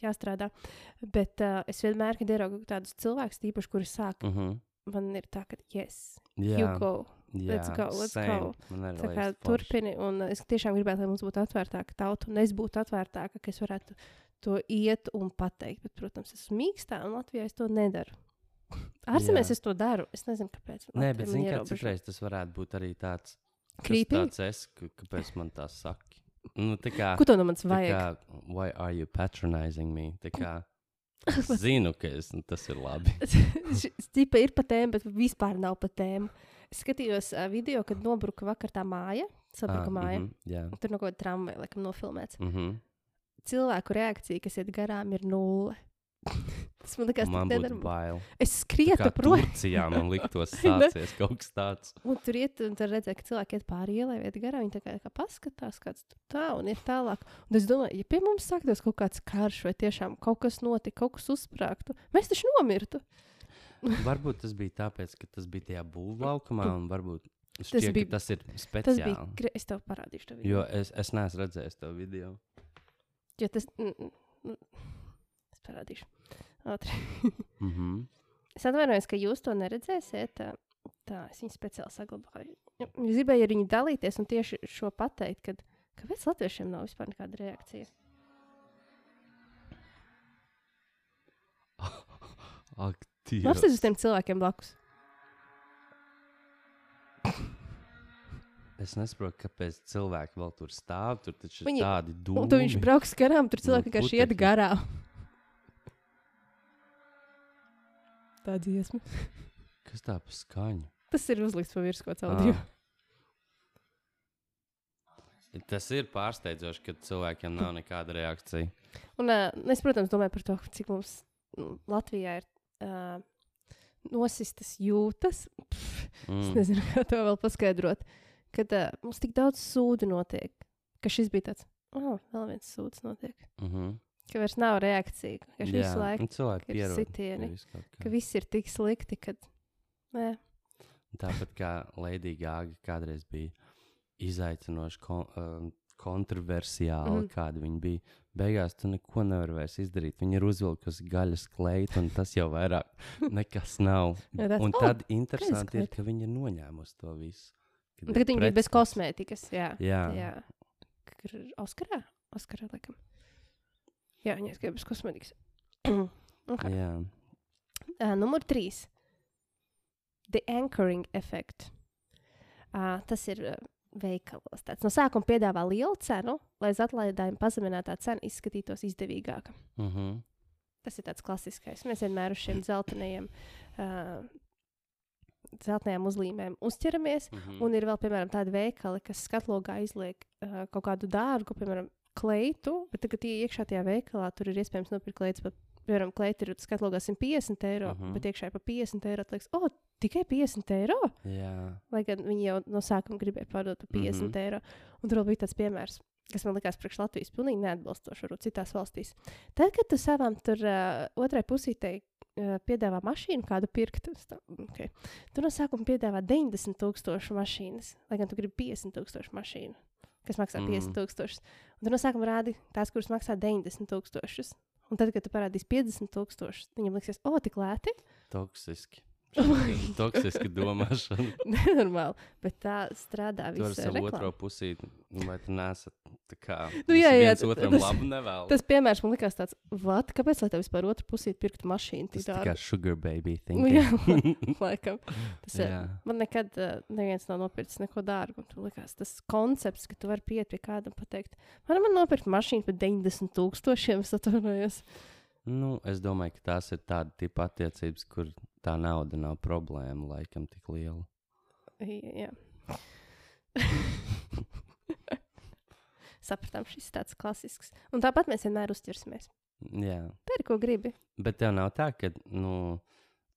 jāstrādā. Bet uh, es vienmēr, kad ieraugu tādus cilvēkus, tīpaši, kuri sāk, Uh -huh. Man ir tā, ka, yes, Jā, you go. jā, let's go, let's same. go. Tā kā turpini, un es tiešām gribētu, lai mums būtu atvērtāka tauta, un es būtu atvērtāka, ka es varētu to iet un pateikt. Bet, protams, es esmu mīkstā, un Latvijā es to nedaru. Ārzemēs es to daru. Es nezinu, kāpēc. Nē, bet zini, kā citreiz tas varētu būt arī tāds. tāds es, kāpēc man tā saki? Nu, tā kā, Ko to no manis vajag? kā, why are you patronizing me? Tā kā, es zinu, ka es, nu, tas ir labi. Stipa ir pa tēmu, bet vispār nav pa tēmu. Es skatījos uh, video, kad nobruka vakar tā māja, sabruka māja. mhm, jā. Tur no kaut kāda tramvaja, laikam, nofilmēts. Mm -hmm. Cilvēku reakcija, kas iet garām, ir nulle. Tas man liekas, Man tas būtu bail. Es skrietu prom. Turcijā man liktos sācies kaut kas tāds. Un tur iet, un tur redzēja, ka cilvēki iet pāri ielai, iet garām. Viņi tā kā, kā paskatās, kāds tur tā un iet tālāk. Un es domāju, ja pie mums sāktos kaut kāds karš, vai tiešām kaut kas notika, kaut kas uzsprāgtu, mēs taču nomirtu. Varbūt tas bija tāpēc, ka tas bija tajā būvlaukumā, un varbūt šķiet, bija- bija, tas ir Tas speciāli. bija. gre- Es tev parādīšu to video. Jo es, es neesmu redzējis to video. Jo tas. Mm, mm. Es parādīšu. Ātri. Mm -hmm. Es atvainojos, ka jūs to neredzēsiet. Tā, tā es viņu speciāli saglabāju. Es gribēju ar viņu dalīties un tieši šo pateikt, kad, kāpēc latviešiem nav vispār nekāda reakcija. Ak, Apstāties uz tiem cilvēkiem blakus. Es nesaprotu, kāpēc cilvēki vēl tur stāv. Tur taču ir Viņi- tādi dūmi. Un tu viņš brauks garām, tur Nu, cilvēki vienkārši iet garām. Tā dziesma. Kas tā pa skaņu? Tas ir uzlikts pa virsmu kaut audio. Ah. Tas ir pārsteidzoši, ka cilvēkiem nav nekāda reakcija. Un uh, es, protams, domāju par to, cik mums nu, Latvijā ir uh, nosistas jūtas. Pff, Es Mm. nezinu, kā to vēl paskaidrot. Kad uh, mums tik daudz sūdu notiek, ka šis bija tāds, oh, vēl viens sūds notiek. Mm -hmm. Ka vairs nav reakcija, ka visu laiku cilvēki ir sitieni, ka viss ir tik slikti, ka. Nē, Tāpat kā Lady Gaga kādreiz bija izaicinoši, kon, um, kontroversiāli, mm. kāda viņa bija. beigās tu neko nevari vairs izdarīt. Viņa ir uzvilkusi gaļas kleitu, un tas jau vairāk nekas nav. Tāds, un "O, tad interesanti ir, kleita." ka viņa ir noņēmusi to visu. Kad Tagad viņi bija bez kosmētikas. Jā, Jā, jā. Oskarā? Oskarā, laikam. Jā, viņa aizgāja bez kosmētikas. okay. jā. Uh, numur trīs. The anchoring effect. Uh, tas ir uh, veikalos. Tāds. No sākuma piedāvā lielu cenu, lai uz atlaidēm pazeminātā cena izskatītos izdevīgāka. Uh -huh. Tas ir tāds klasiskais. Mēs vienmēr uz šiem zeltainajiem, uh, zeltainajām uzlīmēm uzķeramies. Uh -huh. Un ir vēl, piemēram, tādi veikali, kas skatlogā izliek uh, kaut kādu dārgu, piemēram, kleitu, bet tagad, ja iekšā tajā veikalā, tur ir iespējams nopirkt kleitu par, piemēram, kleitu ir skatlogā 150 eiro, uh Mhm. -huh. bet iekšā ir pa 50 eiro. Tad liekas, o, oh, tikai 50 eiro! Jā, Lai gan viņi jau no sākuma gribēja pārdot par 50 mm Mhm. -hmm. eiro. Un tur bija tāds piemērs, kas man likās priekš Latvijas pilnīgi neatbilstoši, varbūt citās valstīs. Tad, kad tu savam tur uh, otrai pusītei uh, piedāvā mašīnu kādu pirkt, tā, okay. tu no sākuma piedāvā 90 tūkstošu mašīnas, lai gan tu gribi 50 tūkstošu mašīnu, kas maksā Mm. 50 tūkstošus. Un tu no sākuma rādi tās, kuras maksā 90 tūkstošus. Un tad, kad tu parādīsi 50 tūkstošus, viņam liksies, o, tik lēti. toksiski. Toksiski domāšana. Nenormāli, bet tā strādā Tu ar savu otro pusī, nu, vai tu nesat tā kā Nu, jā, jā, otram tas- labu nevēl. Tas piemērs man likās tāds, vat, kāpēc lai tev vispār otru pusī pirkt mašīnu? Tas tā kā sugar baby Nu, thing. jā, laikam. Tas, jā. Jā. Man nekad uh, neviens nav nopircis neko dārgu. Tur likās tas koncepts, ka tu vari pieiet pie kāda un pateikt, man man nopirkt mašīnu par 90 tūkstošiem, es atvainojos. Nu, es domāju, ka tās ir tāda tipa attiecības, kur tā nauda nav problēma, laikam, tik liela. Jā. Sapratām, šis ir tāds klasisks. Un tāpat mēs vienmēr uzķersimies. Jā, Pēri, ko gribi. bet tev nav tā, ka, nu,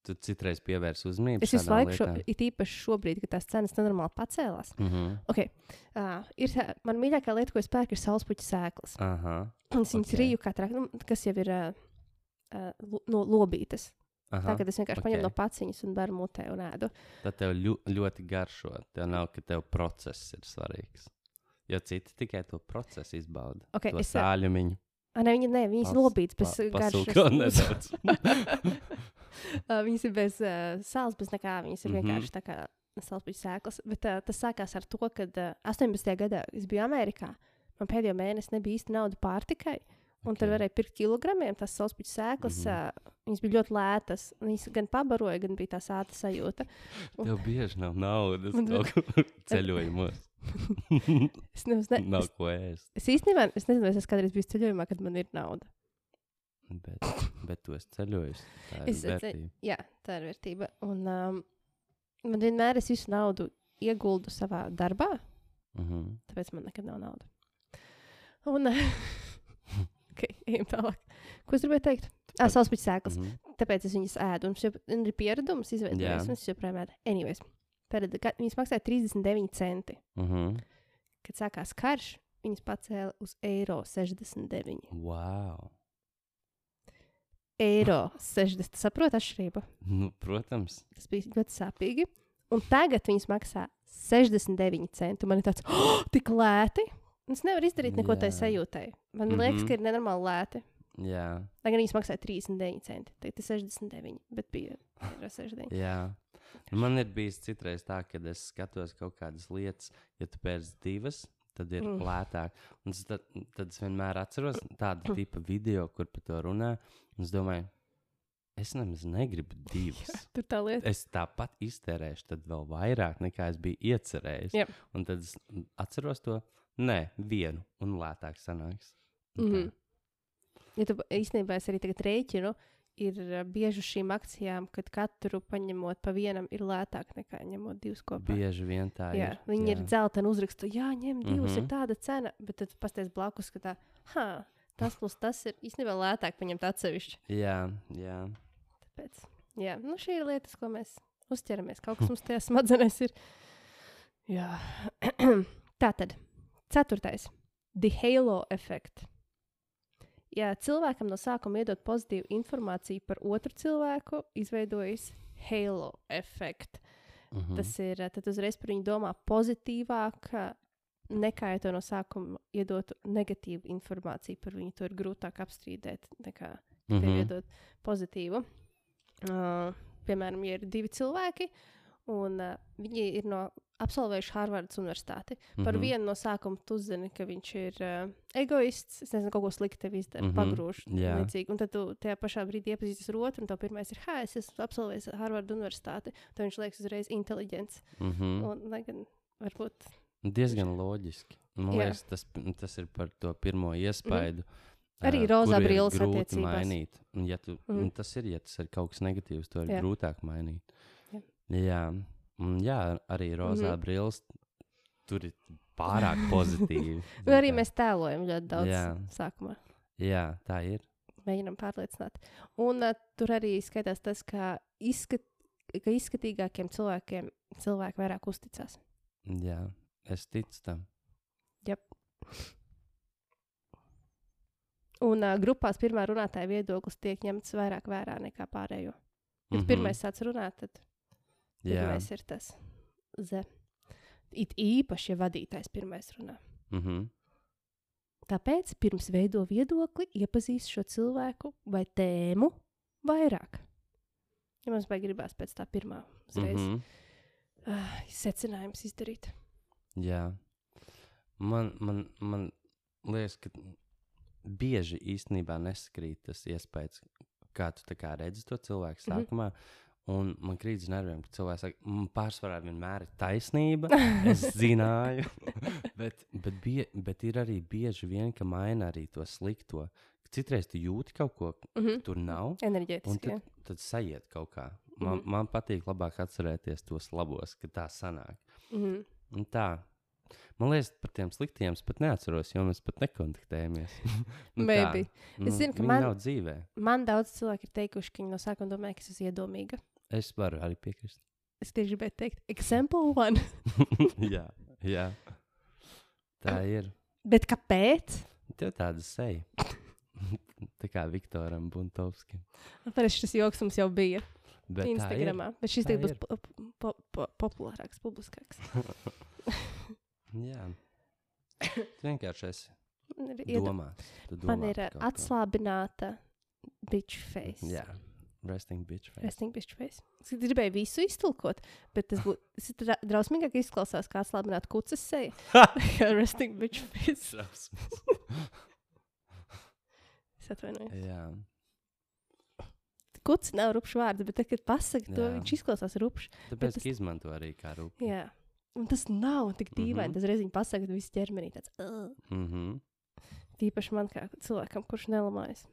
tu citreiz pievērsi uzmanību. Es visu laiku, šo, it īpaši šobrīd, kad tās cenas nenormāli pacēlās. Mm -hmm. Okay. Uh, ir tā, man mīļākā lieta, ko es pērku, ir saulespuķa sēklas. Aha, Es viņas Ok. rīju katrā, nu, kas jau ir uh, uh, no lobītes. aha. Tā kā es vienkārši ok. okay. paņemu no paciņas un daru mutē un ēdu. Tad tev ļu, ļoti garšo. Tev nav, ka tev process ir svarīgs. Jo citi tikai to procesu izbauda. Okay, to es, uh, sāļumiņu. A, ne, viņa, ne, viņas Pas- lobītas bez uh, pasulko garšas. uh, viņas ir bez uh, sāls, bez nekā. Viņas ir Mhm. vienkārši tā kā saulespuķa sēklas. Bet uh, tas sākās ar to, ka uh, 18. gadā es biju Amerikā. Man pēdējo mēnesi nebija īsti nauda pārtikai. Un okay. tur varēja pirkt kilogramiem tās saulespuķa sēklas. Mm -hmm. viņas bija ļoti lētas. un Viņas gan pabaroja, gan bija tā sāta sajūta. Tev bieži nav naudas kur ceļojumos. Es, nevis, ne, nav es, ko ēst. es īstenībā es nezinu, es esmu kādreiz bijis ceļojumā, kad man ir nauda. Bet, bet tu esi ceļojis. Tā ir Es- vērtība. Jā, tā ir vērtība. Un um, man vienmēr es visu naudu ieguldu savā darbā, Mhm. tāpēc man nekad nav nauda. Un, ok, ejam tālāk. Ko es gribēju teikt? Ah, saulespuķa sēklas. Mhm. Tāpēc es viņas ēdu. Un, un ir. Jā. Un es joprojām ēdu. Anyways, tad, kad viņas maksāja 39 centi. Mhm. Kad sākās karš, viņas pacēla uz eiro 69. Wow. Eiro 60. Saprotu atšķirību? Nu, protams. Tas bija ļoti sāpīgi. Un tagad viņas maksā 69 centi. Man ir tāds, oh, tik lēti. Un Es nevaru izdarīt neko tai Jā. sajūtai. Man mm. -hmm. liekas, ka ir nenormāli lēti. Jā, Lai gan viņas maksāja 39 centi. Tagad ir 69, bet bija eiro 69. jā. Nu, Man ir bijis citreiz tā, ka es skatos kaut kādas lietas, ja tu pērci divas, tad ir Mm. lētāk. Un tad, tad es vienmēr atceros tādu tipu video, kur par to runā. Un es domāju, es nemaz negribu divas. Tur tā lieta. Es tāpat iztērēšu, tad vēl vairāk nekā es biju iecerējis. Jep. Un tad es atceros to, nē, vienu un lētāk sanāks. Un Mm. -hmm. Ja tu īstenībā es arī tagad rēķinu, ir bieži šīm akcijām, kad katru paņemot pa vienam ir lētāk nekā ņemot divus kopā. Bieži vien tā Jā, ir. viņi ir dzelteni uzrakstu, jā, ņem divus, mm -hmm. ir tāda cena, bet tad pasties blakus, ka tā, ha, tas plus tas ir īstenībā lētāk paņemt atsevišķi. Jā, jā. Tāpēc, jā, nu šī ir lietas, ko mēs uzķeramies. Kaut kas mums tajā smadzenēs ir. Jā. Tā tad, ceturtais. The halo effect. Ja cilvēkam no sākuma iedod pozitīvu informāciju par otru cilvēku, izveidojas halo efekts. Mhm. Tas ir, tad uzreiz par viņu domā pozitīvāk, nekā ja to no sākuma iedotu negatīvu informāciju par viņu. To ir grūtāk apstrīdēt nekā mm. -hmm. iedot pozitīvu. Uh, piemēram, ja ir divi cilvēki, un uh, viņi ir no absolvējuši Harvardas universitāti. Mm -hmm. Par Mhm. vienu no sākuma tu zini, ka viņš ir uh, egoists, es nezinu, kaut ko sliktu tev izdara, mm -hmm. pagrūž. līdzīgi. Un tad tu tajā pašā brīdī iepazīsties ar otru, un tev pirmais ir, ha, es esmu absolvējis Harvardas universitāti. Tad viņš liekas uzreiz inteliģents. Mm -hmm. Un, lai gan varbūt Diezgan loģiski. Man Jā. liekas, tas, tas ir par to pirmo iespaidu. Arī ā, rozā kuru ir brilles grūti attiecībās. mainīt. Ja tu, mm. Tas ir, ja tas ir kaut kas negatīvs, to ir Jā. grūtāk mainīt. Jā. Jā, un, jā arī rozā mm. -hmm. brilles tur ir pārāk pozitīvi. Un arī mēs tēlojam ļoti daudz Jā. sākumā. Jā, tā ir. Mēģinām pārliecināt. Un uh, tur arī skaitās tas, ka, izskat, ka izskatīgākiem cilvēkiem cilvēki vairāk uzticas. Jā, es ticu tam. Un uh, grupās pirmā runātāja viedoklis tiek ņemts vairāk vērā nekā pārējo. Ja mm. -hmm. pirmais sāc runāt, tad Jā, pirmais ir tas Z. It īpaši, ja vadītājs pirmais runā. mm -hmm. Tāpēc pirms veido viedokli, iepazīst šo cilvēku vai tēmu vairāk. Ja mums vajag gribās pēc tā pirmā uzreiz mm. -hmm. uh, secinājums izdarīt. Jā. Man, man, man liekas, ka bieži īstenībā neskrīt tas iespējas, kā tu kā redzi to cilvēku Mhm. sākumā. Un man krīt uz nerviem, ka cilvēks saka, man pārsvarā vienmēr ir taisnība. Es zināju, bet, bet, bie, bet ir arī bieži vien, ka maina arī to slikto. Citreiz tu jūti kaut ko, Mm -hmm. tur nav, Enerģētiski. tad, tad sajiet kaut kā. Man, Mhm. man patīk labāk atcerēties tos labos, ka tā sanāk. Mhm. Un tā. Man liekas, par tiem sliktiem es pat neatceros, jo mēs pat nekontaktējamies. Nu tā. Maybe. Nu, Es zinu, ka man- nav dzīvē. Man daudz cilvēku ir teikuši, ka viņi no sākuma domāja, ka es esmu iedomīga. Es varu arī piekrist. Es tieši gribēju teikt, example one. jā, jā. Tā ir. Bet kāpēc? Tev tāda seja. tā kā Viktoram Buntovskim. Parasti šis joks mums jau bija Bet tā. Instagramā. Bet šis Tā tagad būs po, po, po, populārāks, publiskāks. Jā. Tu vienkārši esi Man ir, domā. Tu man domā ir atslābināta bitch face. Jā. Resting bitch face. Resting bitch face. Es gribēju visu iztulkot, bet tas būtu dra drausmīgāk izklausās kā atslābināta kucas seja. Kā resting bitch face. Es atvainojos. Jā. Kuts nav rupšs vārds, bet, tad, kad pasakā to, viņš izklausās rupšs. Tāpēc, tas- izmanto arī kā rūpīgi. Un tas nav tik dīvaini. Mhm. Tas reizē pasakā, ka viss ķermenī tāds. Uh. Mhm. Tīpaši man kā cilvēkam, kurš nelamājas.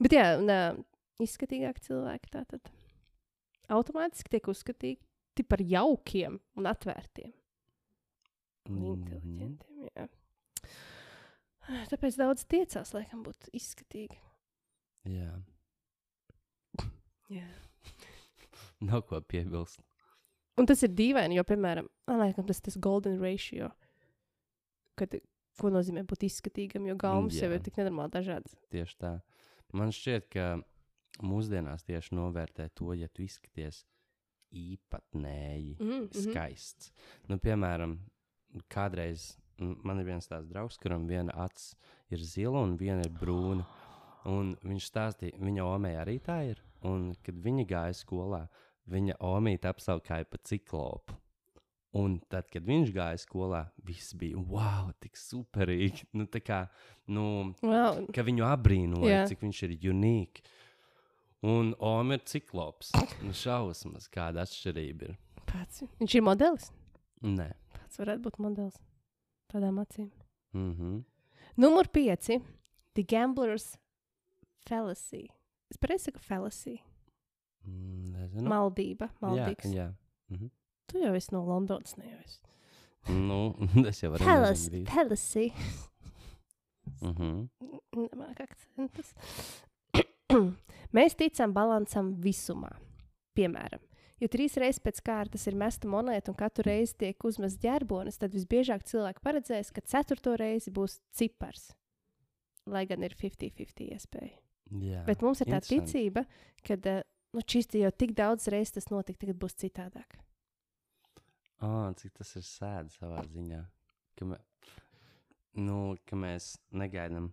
Bet jā, un, uh, izskatīgāki cilvēki tā tad automātiski tiek uzskatīti par jaukiem un atvērtiem. Un Mhm. inteliģentiem. Jā. Tāpēc daudz tiecās, laikam, būt izskatīgi. Jā. Jā. Nav ko piebilst. Un tas ir dīvaini, jo, piemēram, liekas, tas ir tas golden ratio. Kad, ko nozīmē būt izskatīgam, jo gaumas Jā. jau ir tik nenormāli dažādas. Tieši tā. Man šķiet, ka mūsdienās tieši novērtē to, ja tu izskaties īpatnēji Mm, mhm. skaists. Nu, piemēram, kādreiz man ir viens tāds draugs, kuram viena acis ir zila un viena ir brūna. Un viņš stāstīja, viņa omē arī tā ir. Un, kad viņa gāja skolā, viņa omīte apsaukāja par ciklopu. Un tad, kad viņš gāja skolā, viss bija wow, tik superīgi. Nu, tā kā, nu, Wow. viņu apbrīnoja, Jā. cik viņš ir unikāls. Un Omi ir ciklops. Nu, šausmas, kāda atšķirība ir. Pats. Viņš ir modelis. Nē. Pats varētu būt modelis. Tādām acīm. Mm -hmm. Numur 5. The Gambler's Fallacy. Es pareizi saku fallacy. Mm, nezinu. Maldība. jā, Maldīgs. jā. Mhm. Tu jau esi no Londonas, ne jau esi. Nu, es jau varu. Fallacy. Mhm. Nemāk akcentus. Mēs ticam balansam visumā. Piemēram, ja trīs reizes pēc kārtas ir mesta monēta un katru reizi tiek uzmests ģērbonis, tad visbiežāk cilvēki paredzēs, ka ceturto reizi būs cipars. Lai gan ir 50-50 iespēja. Jā. Bet mums ir tā ticība, ka nu, šis te jau tik daudz reizes tas notika, tagad būs citādāk. Oh, cik tas ir sēdi savā ziņā. Ka, me, nu, ka mēs negaidām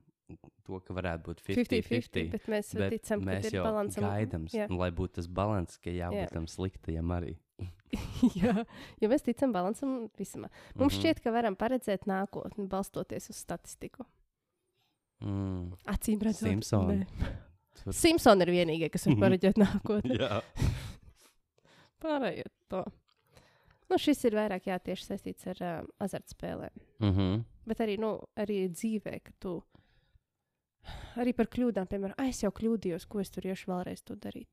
to, ka varētu būt 50-50. 50-50, bet mēs Bet ticam, ka mēs ir jau balansam. gaidām, Jā. lai būtu tas līdzsvars, ka jābūt Jā. tam sliktajam arī. Jā, jo mēs ticam balansam visam. Mums Mhm. šķiet, ka varam paredzēt nākotni, balstoties uz statistiku. Mm. Acīm redzot, Simpsoni. Nē. Tur- Simpsoni ir vienīgie, kas var Mhm. paredzēt nākotni. Jā, Pārējiet to. Nu, šis ir vairāk jā, tieši saistīts ar uh, azartspēlēm. mm -hmm. Bet arī, nu, arī dzīvē, ka tu arī par kļūdām, piemēram, "Ai, es jau kļūdījos, ko es tur iešu vēlreiz to darīt.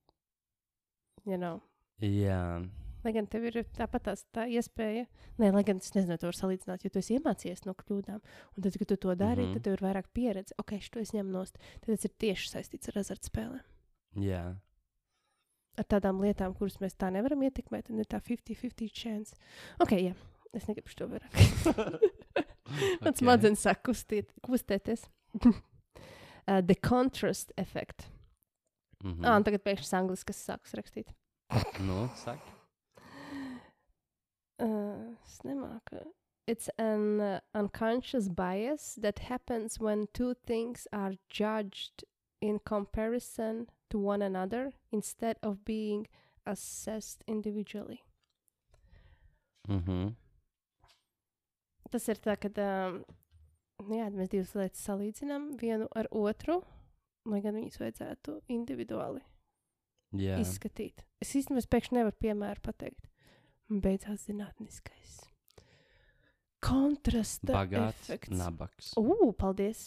Ja nav. jā. Lai gan tev ir tāpat tā iespēja, Nē, lai gan es nezinu, to var salīdzināt, jo tu esi iemācījies no kļūdām. Un tad, kad tu to dari, mm. -hmm. tad tev ir vairāk pieredze. Ok, šo es ņemu nost. Tad tas ir tieši saistīts ar azartspēlēm. jā. Ar tādām lietām, kuras mēs tā nevaram ietekmēt, un ir tā 50-50 chance. Ok, jā, es negribu šo vairāk. Man Ok. smadzenes sāk kustīt, kustēties. uh, the contrast effect. Mm. Ah, un tagad pēkšņi angļuiski, kas sāks rakstīt. Nu, saki. Uh, es nemāku. It's an uh, unconscious bias that happens when two things are judged in comparison to one another instead of being assessed individually. Mhm. Tas ir tā, ka um, jā, mēs divas lietas salīdzinām vienu ar otru, lai gan viņas vajadzētu individuāli Jā. izskatīt. Es īstenībā pēkšņi nevaru piemēru pateikt. Un Beidzās zinātniskais. Kontrasta Bagāts, efekts. nabaks. Ugh, paldies.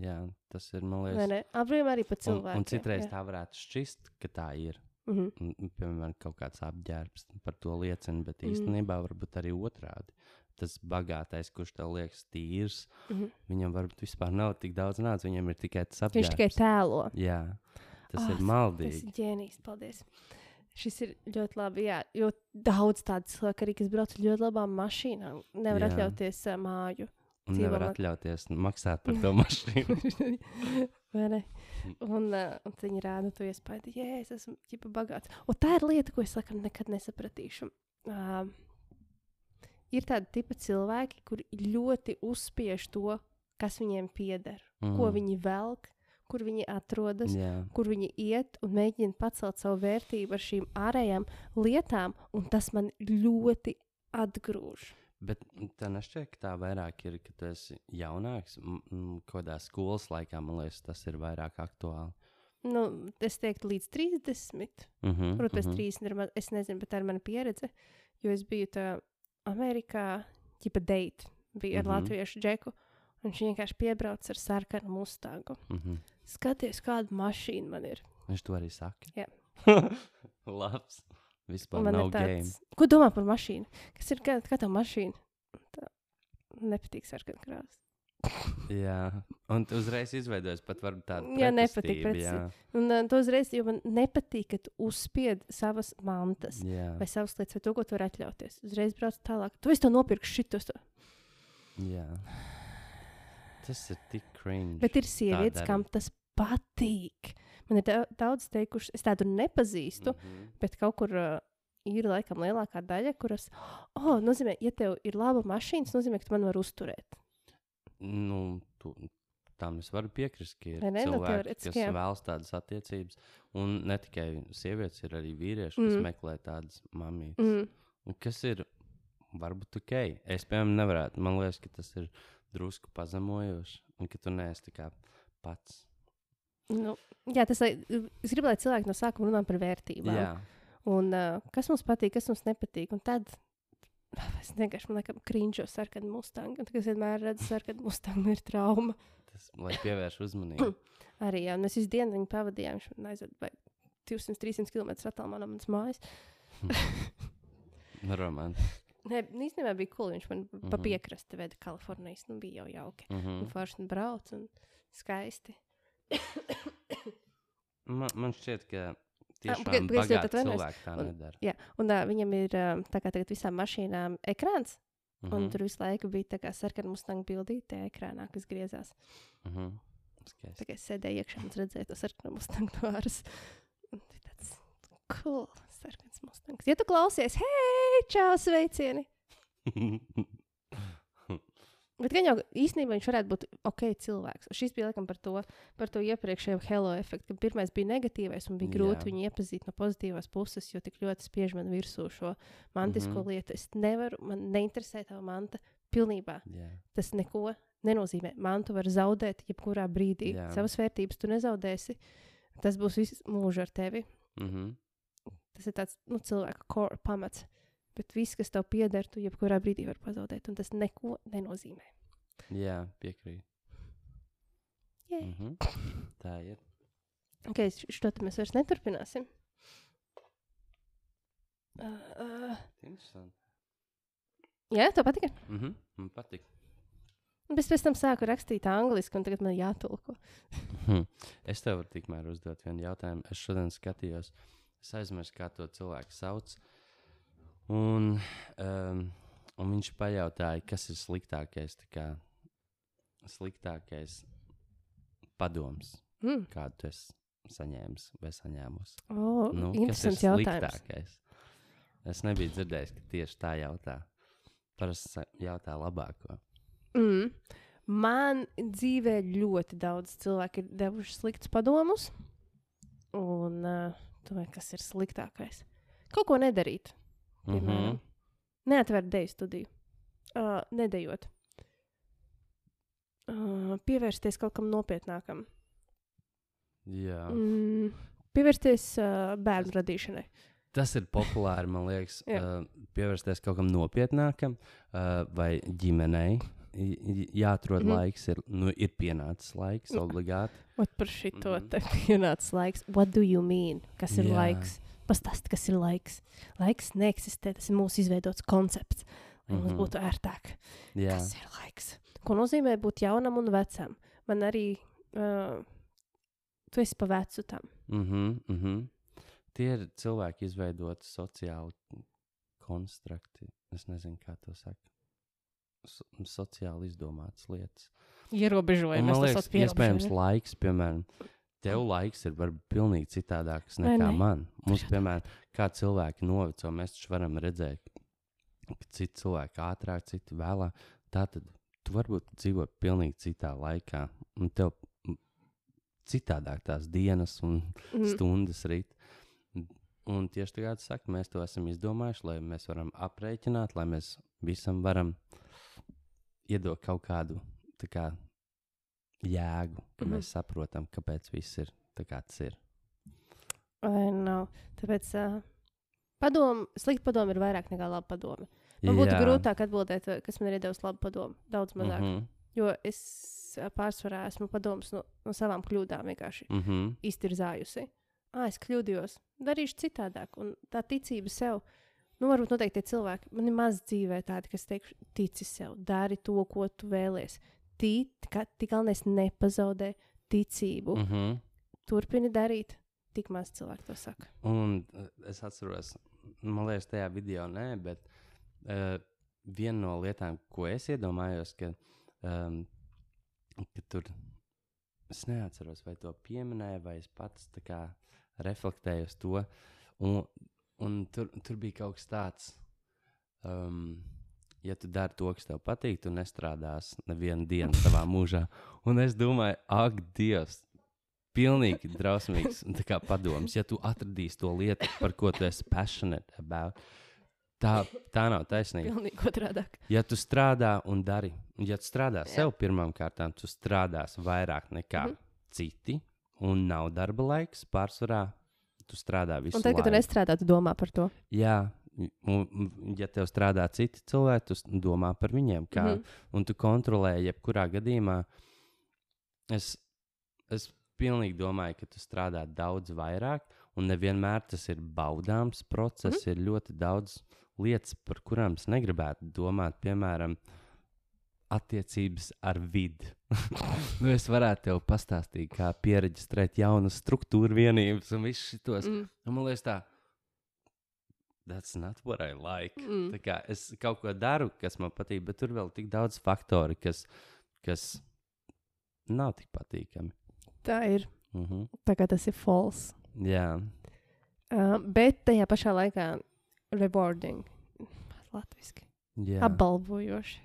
Jā, tas ir, ne? Apbrīnām arī par Un, cilvēku. un citreiz tā varētu šķist, ka tā ir. Mm -hmm. Un, un, Piemēram, kaut kāds apģērbs par to liecina, bet Mm. īstenībā varbūt arī otrādi. Tas bagātais, kurš tev liekas tīrs, Mm -hmm. viņam varbūt vispār nav tik daudz naudas, viņam ir tikai tas apģērbs. Viņš tikai tēlo. Jā, tas Ah, ir Tas maldīgi. ir ģēnijs, paldies. Šis ir ļoti labi. Jā, jo daudz tādu cilvēku arī, kas brauc ar ļoti labām mašīnām, nevar Jā. atļauties uh, māju. Un dzīvo nevar atļauties maksāt par to mašīnu. Un, uh, un viņi rāda to iespēju, ka es esmu ģipa bagāts. Un tā ir lieta, ko es laikam nekad nesapratīšu. Uh, ir tādi tipi cilvēki, kuri ļoti uzspiež to, kas viņiem pieder, mm. ko Mm. viņi velk, kur viņi atrodas, Jā, kur viņi iet un mēģina pacelt savu vērtību ar šīm ārējām lietām, un tas man ļoti atgrūž. bet tā nešķiet, ka tā vairāk ir, ka tu esi jaunāks. Kaut kādā skolas laikā, man liekas, tas ir vairāk aktuāli. Nu, es teiktu, līdz 30. Mm -hmm, Protams, mm -hmm. 30 ir, man- es nezinu, bet tā ir mana pieredze. Jo es biju tā Amerikā, ģipa date, bija ar mm Mhm. -hmm. latviešu džeku, un viņš vienkārši piebrauca ar sarkanu mustangu. Mm -hmm. Skaties, kāda mašīna man ir. Viņš to arī saka. Jā. Labs. Vispār man nav ir game. tāds, ko domā par mašīnu? Kas ir kā, kā tā mašīna? Tā nepatīk sarkana krāsa. Jā, un uzreiz izveidojies pat tādu Jā, nepatīk Jā, Un uh, to uzreiz, jo man nepatīk, ka tu uzspied savas mantas. jā, Vai savas lietas, vai to, ko tu vari atļauties. Uzreiz brauc tālāk. Tu esi to nopirkt šitos. to. jā. Tas ir tik cringe. Bet ir sievietes, kam tas patīk. Man ir da- daudz teikuši, es tādu nepazīstu, mm. Mhm. bet kaut kur uh, ir laikam lielākā daļa, kuras, oh, nozīmē, ja tev ir laba mašīna, tas nozīmē, ka tu man vari uzturēt. Nu, tu, tam es varu piekrist, ka ir ne? Nu, cilvēki, teorētiski, kas jā. vēlas tādas attiecības. Un ne tikai sievietes, ir arī vīrieši, kas Mm. meklē tādas mamītes. Mm. Kas ir varbūt ok. Es, piemēram, nevarētu. Man liekas, ka tas ir drusku pazemojoši. Un ka tu neesi pats. Nu, jā, tas ir. Es gribu, lai cilvēki no sākuma runā par vērtībām. Jā, Un uh, kas mums patīk, kas mums nepatīk. Un tad es vienkārši man liekas, krīņķo sarkanu mustangu. Tad, es vienmēr redzu sarkanu mustangu, ir trauma. tas lai pievērš uzmanību. Arī, jā, mēs visu dienu viņu pavadījām. Viņš man aizved vai 200-300 km attālumā no manas mājas. Romantiski. Nē, nu, īstenībā bija cool. Viņš man mm -hmm. pa Mhm. piekrasti veda Kalifornijas. Nu, bija jau jauki. Mm Un -hmm. forši un brauc un skaisti. Man, man šķiet, ka pagaid, tiešām bagāti atvainojos. cilvēki tā Un- nedara. Jā, un uh, viņam ir tā kā tagad visām mašīnām ekrāns. Mm -hmm. Un Mhm, tur visu laiku bija tā kā sarkana mustanga bildīte ekrānā, kas griezās. mhm. Skaisti. Tā kā es sēdēju iekšā un redzēju to sarkanu mustangu no āras. Un tas cool, sarkans mustangs. Ja tu klausies, hei, čau, sveicieni! Bet gan jau īstenībā viņš varētu būt ok cilvēks. Šis bija laikam par to, par to iepriekšējo hello efektu, ka pirmais bija negatīvais un bija grūti Jā. viņu iepazīt no pozitīvās puses, jo tik ļoti spiež man virsū šo mantisko mm. -hmm. lietu. Es nevaru, man neinteresē tā manta pilnībā. Jā. Tas neko nenozīmē. Mantu var zaudēt jebkurā brīdī. Jā. Savas vērtības tu nezaudēsi. Tas būs viss mūžs ar tevi. Mhm. Tas ir tāds nu, cilvēka core pamats. Bet viss, kas tev pieder, tu jebkurā brīdī vari pazaudēt, un tas neko nenozīmē. Jā, piekrīt. Jē. Mhm. Tā ir. Okay, šo te mēs vairs neturpināsim. Uh, uh, Interesanti. jā, tev patika. Mhm. Man patīk. Es pēc tam sāku rakstīt angliski, un tagad man jātulko. Hm. Es tev varu tikmēr uzdot vienu jautājumu. Es šodien skatījos, es aizmirsu, kā to cilvēku sauc. Un, um, un viņš pajautāja, kas ir sliktākais, tā kā, sliktākais padoms, Mm. kādu tu esi saņēmis vai saņēmusi. Oh, Nu, kas ir interesants jautājums. sliktākais? Es nebiju dzirdējis, ka tieši tā jautā. Parasti jautā labāko. Mm. Man dzīvē ļoti daudz cilvēku ir devuši sliktus padomus. Un uh, domāju, kas ir sliktākais? Kaut ko nedarīt. Piemēram, Mhm. neatvērt deju studiju, uh, nedējot. Uh, pievērsties kaut kam nopietnākam. Jā. Mm, pievērsties uh, bērnu radīšanai. Tas ir populāri, man liekas, uh, pievērsties kaut kam nopietnākam uh, vai ģimenei. I- Jāatrod mm. -hmm. laiks, ir, nu, ir pienācis laiks, obligāti. Ot par šito Mhm. te pienācis laiks. What do you mean? Kas ir Jā. laiks? Pastāst, kas ir laiks. Laiks neeksistē, tas ir mūsu izveidots koncepts, lai mums Mhm. būtu ērtāk. Jā, Kas ir laiks? Ko nozīmē būt jaunam un vecam? Man arī, uh, tu esi pa vecu tam. mm -hmm, mm -hmm. tie ir cilvēki izveidoti sociāli konstrukti. Es nezinu, kā to saka. So, sociāli izdomātas lietas. Ierobežojumi. Saucam par iespējams, laiks, piemēram, tev laiks ir varbūt pilnīgi citādāks nekā ne? man. Mums, piemēram, kā cilvēki noveco, mēs taču varam redzēt, ka citi cilvēki ātrāk, citi vēlāk. Tā tad tu varbūt dzīvo pilnīgi citā laikā, un tev mm, citādāk tās dienas un Mhm. stundas rīt. Un tieši tā kā tu saki, mēs to esam izdomājuši, lai mēs varam aprēķināt, lai mēs visam varam iedot kaut kādu tā kā, jēgu, ka mm Mhm. -hmm. mēs saprotam, kāpēc viss ir tā, kā tas ir. Vai nav? Tāpēc uh, padomu, slikti padomu ir vairāk nekā labi padomi. Man būtu Jā. grūtāk atbildēt, vai kas man ir devis labu padomu. Daudz mazāk. Mm -hmm. Mhm, Jo es ā, pārsvarā esmu padomus no, no savām kļūdām vienkārši mhm, iztirzājusi. Ah, es kļūdījos, darīšu citādāk. Un tā ticība sev, nu, varbūt noteikti tie cilvēki, man ir maz dzīvē tādi, kas teiks, tici sev, dari to, ko tu vēlies. Tīt, ka tik galvenais nepazaudē ticību. Mm. mhm. Turpini darīt, tik maz cilvēku to saka. Un uh, es atceros, man liekas, tajā video nē, bet uh, viena no lietām, ko es iedomājos, ka, um, ka tur es neatceros, vai to pieminēju, vai es pats kā reflektēju uz to. Un, un tur, tur bija kaut kas tāds. Um, Ja tu dari to, kas tev patīk, tu nestrādās nevienu dienu savā mūžā. Un es domāju, ak, Dievs, pilnīgi drausmīgs padoms. Ja tu atradīsi to lietu, par ko tu esi passionate about, tā, tā nav taisnība. Pilnīgi otrādāk. Ja tu strādā un dari, ja tu strādā Jā. sev pirmām kārtām, tu strādās vairāk nekā mm -hmm. citi, un nav darba laiks pārsvarā. Tu strādā visu Un tad, kad tu laiku. nestrādā, tu domā par to. Jā, un, ja tev strādā citi cilvēki, tu domā par viņiem, kā, mm. -hmm. un tu kontrolē, jebkurā gadījumā. Es, es pilnīgi domāju, ka tu strādā daudz vairāk, un nevienmēr tas ir baudāms process. Mm -hmm. Ir ļoti daudz lietas, par kurām es negribētu domāt, piemēram, attiecības ar vidi. nu, es varētu tev pastāstīt, kā pieregistrēt jaunas struktūra vienības un visus šitos. Mm. Un man liekas, tā, that's not what I like. Mm. Tā kā es kaut ko daru, kas man patīk, bet tur vēl tik daudz faktoru, kas, kas nav tik patīkami. Tā ir. Mhm. Tā kā tas ir false. Jā, Uh, bet tajā pašā laikā rewarding. Latvijasiski. Jā. Apbalvojoši.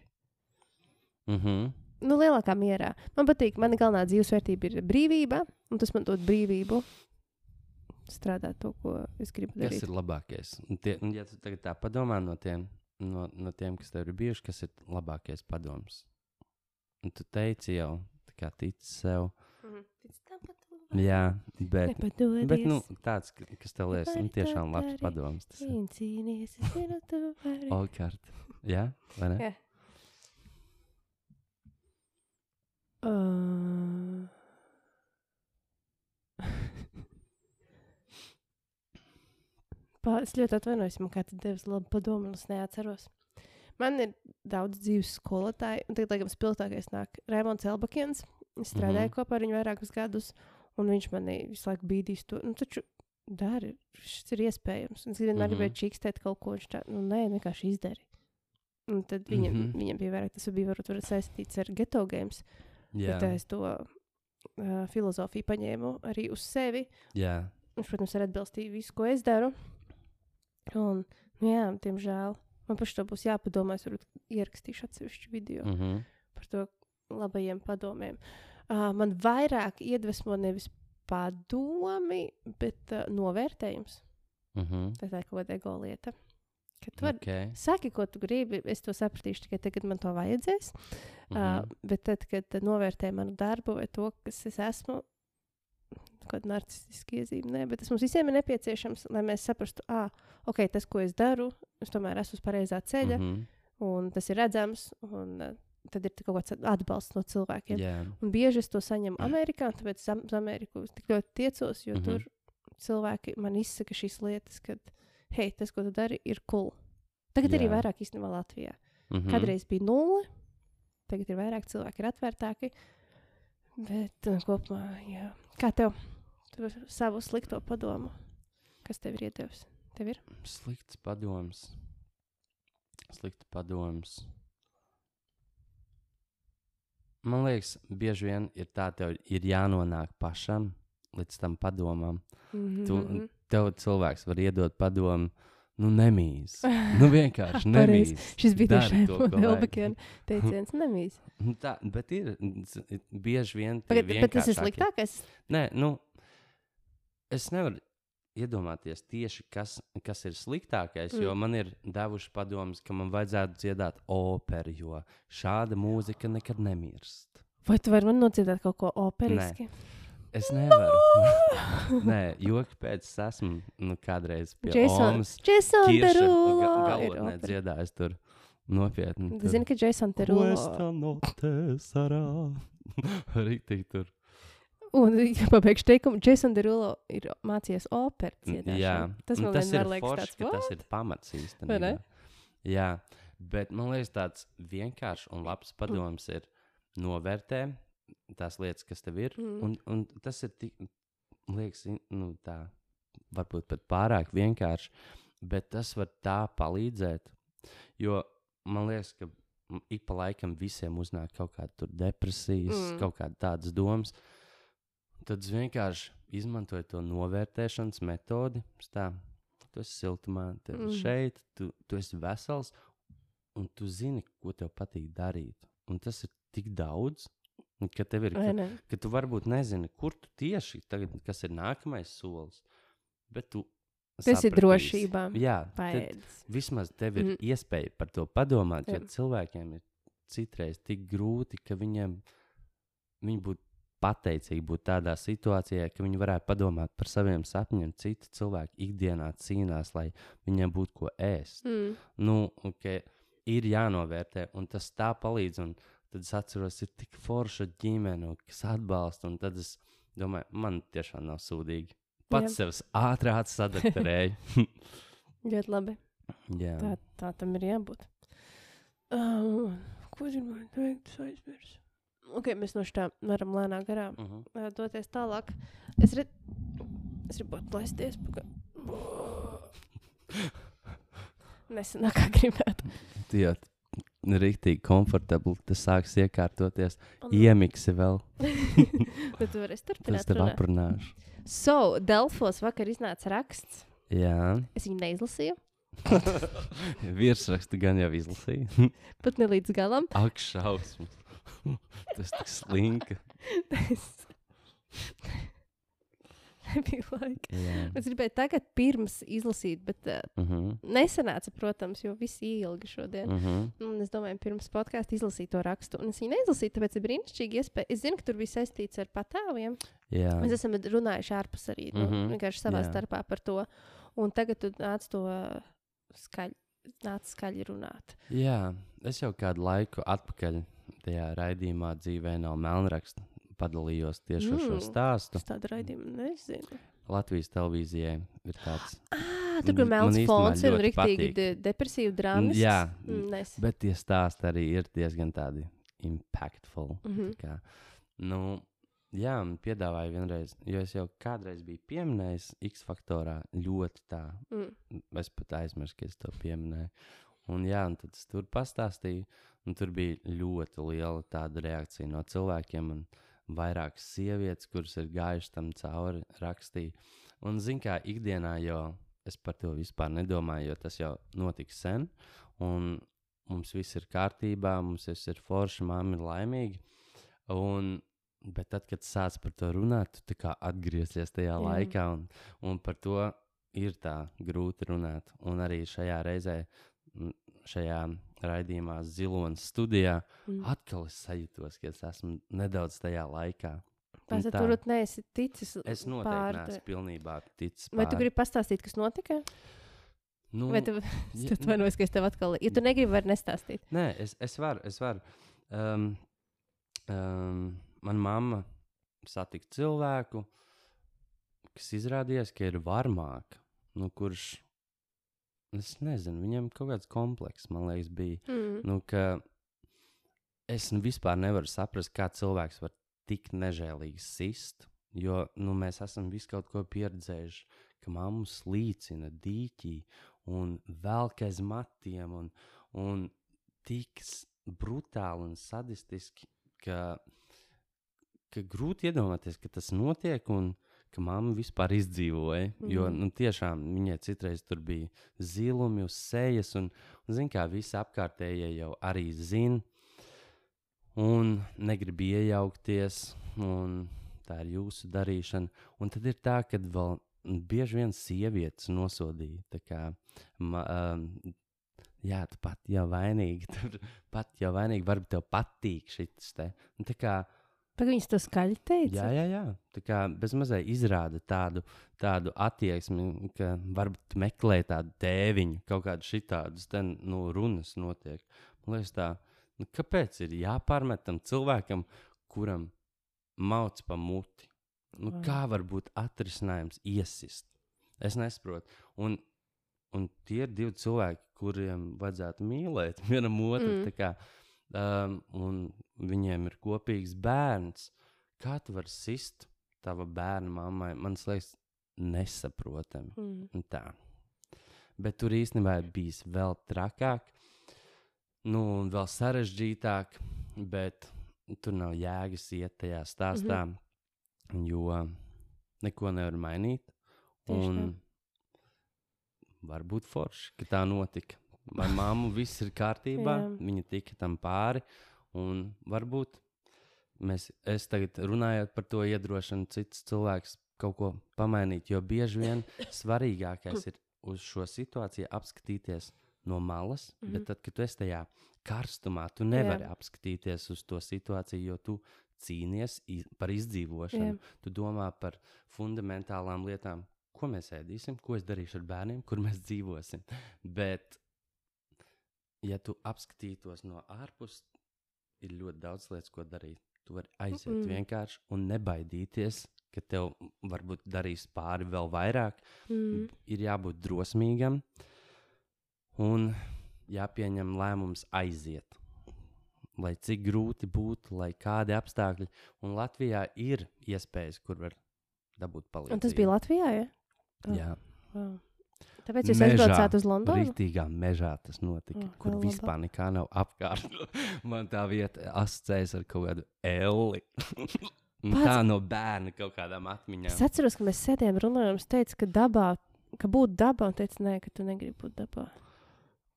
Mhm. Nu, lielākā mierā. Man patīk, mana galvenā dzīvesvērtība ir brīvība, un tas man dod brīvību strādāt to, ko es gribu Kas darīt. ir labākais? Tie, ja tu tagad tā padomā no tiem, no, no tiem, kas tev ir bijuši, kas ir labākais padoms? Un tu teici jau, kā tici sev. Jā, bet, bet nu, tāds, ka- kas tev liekas, nu, to tiešām labs padoms. Tas ir Cīnīties, es zinu, tu vari. Olkārt. Jā, vai ne? Jā. Uh... Pā, es ļoti atvainojos, man kāds devis labu padomu, un es neatceros. Man ir daudz dzīves skolotāju, un tagad, laikam, spilgtākais nāk Raimons Elbakiens. Es strādāju mm Mhm. -hmm. kopā ar viņu vairākus gadus, un viņš manī visu laiku bīdīs to. Nu, taču dari, šis ir iespējams. Un es vienmēr Mhm. gribēju čīkstēt kaut ko, viņš tā, nu, nē, vienkārši izdari. Un tad viņam, mm Mhm. -hmm. viņam bija vairāk, tas bija varbūt saistīts ar geto games, Jā, bet es to uh, filozofiju paņēmu arī uz sevi. jā. Viņš, protams, ir atbilstīgi visu, ko es daru. Un, nu, jā, diemžēl man pašai to būs jāpadomā. Es varbūt ierakstīšu atsevišķu video mm. Mhm. par to labajiem padomiem. Uh, man vairāk iedvesmo nevis padomi, bet uh, novērtējums. Mhm. Tā tā ir kaut kāda ego lieta. Ka tu Okay. Saki, ko tu gribi. Es to sapratīšu tikai tagad, kad man to vajadzēs. Mm -hmm. uh, bet tad, kad novērtē manu darbu vai to, kas es esmu, kāda narcistiska iezīme, nē, bet tas mums visiem ir nepieciešams, lai mēs saprastu, ah, ok, tas, ko es daru, es tomēr esmu uz pareizā ceļa, mm -hmm. Un tas ir redzams, un tad ir kaut kāds atbalsts no cilvēkiem. Jā. Un bieži es to saņemu Amerikā, tāpēc es uz Ameriku tik ļoti tiecos, jo mm. -hmm. tur cilvēki man izsaka šīs lietas, ka, hei, tas, ko tu dari, ir cool. Tagad Jā. arī vairāk īstenībā Latvijā. Mhm. Kādreiz bija nulle, tagad ir vairāk cilvēki, ir atvērtāki. Bet kopumā, jā. Kā tev? Savu slikto padomu, kas tev ir iedevis? Tev ir? Slikts padoms. Slikts padoms. Man liekas, bieži vien ir tā, tev ir jānonāk pašam līdz tam padomam. Mm Tu, tev cilvēks var iedot padomu, nu, nemīs. Nu, vienkārši nemīs. Šis bija vajag. Elbakiena teiciens, nemīs. Nu, tā, bet ir bieži vien. tie Bet, tas ir sliktākais. Nē, nu, es nevaru iedomāties tieši, kas, kas ir sliktākais, mm. jo man ir devuši padomus, ka man vajadzētu dziedāt operu, jo šāda mūzika nekad nemirst. Vai tu vari man nodziedāt kaut ko operiski? Es nevaru. Nē, joki pēc es esmu nu, kādreiz pie Jason- Omas Jason Derulo ga galotnē dziedājis tur nopietni. Tu zini, ka Jason Derulo Questa notte sarà. Rītīgi tur. Un, pabeigšu teikumu, Jason Derulo ir mācījies operu N- dziedāšanu. Jā, tas un man tas ir liekas forši, tāds, ka tas ir pamats īstenībā. Jā, bet man liekas, tāds vienkāršs un labs padoms ir novērtēt tās lietas, kas tev ir. Mm. Un, un tas ir tik, liekas, nu, tā, varbūt pat pārāk vienkārši, bet tas var tā palīdzēt. Jo man liekas, ka ik pa laikam visiem uznāk kaut kāda tur depresijas, Mm. mm. kaut kāda tādas domas. Tad es vienkārši izmantoju to novērtēšanas metodi. Tā, tu esi siltumā, tu esi Mm. šeit, tu, tu esi vesels, un tu zini, ko tev patīk darīt. Un tas ir tik daudz, ka tev ir ne? ka tu varbūt nezini, kur tu tieši tagad, kas ir nākamais solis. Bet tu Tas ir sapratīsi. drošībā. Jā, vismaz tev ir mm. iespēja par to padomāt. Jo cilvēkiem ir citreiz tik grūti, ka viņiem viņi būtu pateicīgi būt tādā situācijā, ka viņi varētu padomāt par saviem sapņiem. Citi cilvēki ikdienā cīnās, lai viņiem būtu ko ēst Mm. nu, okay, ir jānovērtē, un tas tā palīdz. Un tad es atceros, ir tik forša ģimene, kas atbalsta. Un tad es domāju, man tiešām nav sūdīgi. Pats sev ātrāk sadakterēju. Ļoti labi. Jā, Tā, tā tam ir jābūt. Um, ko gribēju teikt? Es aizmirsu. Ok, mēs no šā varam lēnām garām uh -huh. uh, doties tālāk. Es, red... es gribu atlaisties. Nesenāk, kā gribētu. Tie rīktīgi komfortabli. Tas sāks iekārtoties. Nu. Iemiksi vēl. Bet tu Tas turpināt. tev runāt. aprunāšu. So, Delfos vakar iznāca raksts Jā, Es viņu neizlasīju, virsrakstu gan jau izlasīju. pat ne līdz galam. Ak, šausmas. Tas tik slinka. es nebija laika. Jā. Es gribēju tagad pirms izlasīt, bet uh, Uh -huh. nesanāca, protams, jo viss ilgi šodien. Uh -huh. Un es domāju, pirms podkāstā izlasīt to rakstu. Un es viņu neizlasīju, tāpēc ir brīnišķīgi iespēja. Es zinu, ka tur viss saistīts ar patēviem. Jā. Mēs esam runājuši ārpus arī nu, mm Mhm. -hmm. vienkārši savā Jā. starpā par to. Un tagad tu nāc to skaļi, nāc skaļi runāt. Jā, es jau kādu laiku atpakaļ tajā raidījumā dzīvē nav melnraksta. Padalījos tieši ar šo Mm. stāstu. Es tādu raidījumu nezinu. Latvijas televīzijai ir tāds. Ah, tur, man melns fons un rīktīgi de depresīvi drāmas. Jā, Mm, nes. bet tie stāsti arī ir diezgan tādi impactful. Mm -hmm. Kā, nu, jā, un piedāvāju vienreiz, jo es jau kādreiz biju pieminējis X faktorā ļoti tā. mm. Es pat aizmirsu, ka es to pieminēju. Un, jā, un tad es tur pastāstīju, un tur bija ļoti liela tāda reakcija no cilvēkiem. Un vairākas sievietes, kuras ir gājušas tam cauri, rakstīja. Un, zināmā kā ikdienā jau es par to vispār nedomāju, jo tas jau notika sen. Un mums viss ir kārtībā, mums viss ir forši, māmiņa ir laimīga. Un, bet tad, kad sāc par to runāt, tu kā atgriezies tajā Jā. Laikā, un, un par to ir tā grūti runāt. Un arī šajā reizē, šajā raidījumā, Zilonas studijā, Mm. atkal es sajūtos, ka es esmu nedaudz tajā laikā. Tā. tur neesi ticis. Es noteikti pār- neesmu pilnībā ticis. Vai tu pār. gribi pastāstīt, kas notika? Nu, Vai tu ja- es atvainojos, ka es tev atkal. Ja tu negribi, var nestāstīt. Nē, es, es varu. Es varu. Um, um, Manā mamma satika cilvēku, kas izrādījās, ka ir varmāka. Nu, kurš, es nezinu, viņam kaut kāds komplekss, man liekas, bija. Mm. Nu, es nu vispār nevaru saprast, kā cilvēks var tik nežēlīgi sist. Jo nu, mēs esam visu kaut ko pieredzējuši, ka mamma slīcina dīķī un velk aiz matiem un, un tik brutāli un sadistiski, ka, ka grūti iedomāties, ka tas notiek un ka mamma vispār izdzīvoja. Mm. Jo Mhm. nu, tiešām viņai citreiz tur bija zilumi uz sejas, un, un zina, kā visi apkārtējie jau arī zina. Un negrib iejaukties, un tā ir jūsu darīšana. Un tad ir tā, ka vēl bieži vien sievietes nosodīja. Kā, ma, um, jā, tu pat jau vainīgi, tur pat jau vainīgi, varbūt tev patīk šis te. Un tā kā Pagaid, viņas to skaļi teica. Jā, jā, jā. Tā kā bezmazliet izrāda tādu, tādu attieksmi, ka varbūt meklē tādu tēviņu, kaut kādu šitādus te, nu, runas notiek. Man liekas, tā, nu, kāpēc ir jāpārmet tam cilvēkam, kuram mauc pa muti? Nu, Vai. kā var būt atrisinājums iesist? Es nesaprotu. Un, un tie ir divi cilvēki, kuriem vajadzētu mīlēt vienam otru. Mm. Um, un viņiem ir kopīgs bērns. Kā tu vari sist tava bērna mammai? Man liekas, nesaprotami. Mm. Tā. Bet tur īstenībā ir bijis vēl trakāk, nu, un vēl sarežģītāk, bet tur nav jēgas iet tajā stāstā, mm -hmm. jo neko nevar mainīt. Tieši Un tā. varbūt forši, ka tā notika. Vai māmu viss ir kārtībā, Jā. viņa tika tam pāri, un varbūt mēs, es tagad runājot par to, iedrošinu citus cilvēkus kaut ko pamainīt, jo bieži vien svarīgākais ir uz šo situāciju apskatīties no malas, mm -hmm. bet tad, kad tu esi tajā karstumā, tu nevari Jā. Apskatīties uz to situāciju, jo tu cīnies i- par izdzīvošanu. Jā. Tu domā par fundamentālām lietām, ko mēs ēdīsim, ko es darīšu ar bērniem, kur mēs dzīvosim. Bet, ja tu apskatītos no ārpuses, ir ļoti daudz lietas, ko darīt. Tu vari aiziet Mm. mm. vienkārši un nebaidīties, ka tev varbūt darīs pāri vēl vairāk. Mm. Ir jābūt drosmīgam un jāpieņem lēmums aiziet. Lai cik grūti būtu, lai kādi apstākļi, un Latvijā ir iespējas, kur var dabūt palīdzību. Un tas bija Latvijā, ja? Oh. Jā, Wow. Tāpēc jūs aizbraucāt uz Londonu? Rītīgā mežā tas notika, Oh, kur vispār nekā nav apkārt. Man tā vieta asociējas ar kaut kādu elli. Un Pats- tā no bērna kaut kādām atmiņām. Es atceros, ka mēs sēdējām runājām, un es teicu, ka dabā ka būt dabā, un teica, nē, ka tu negribi būt dabā.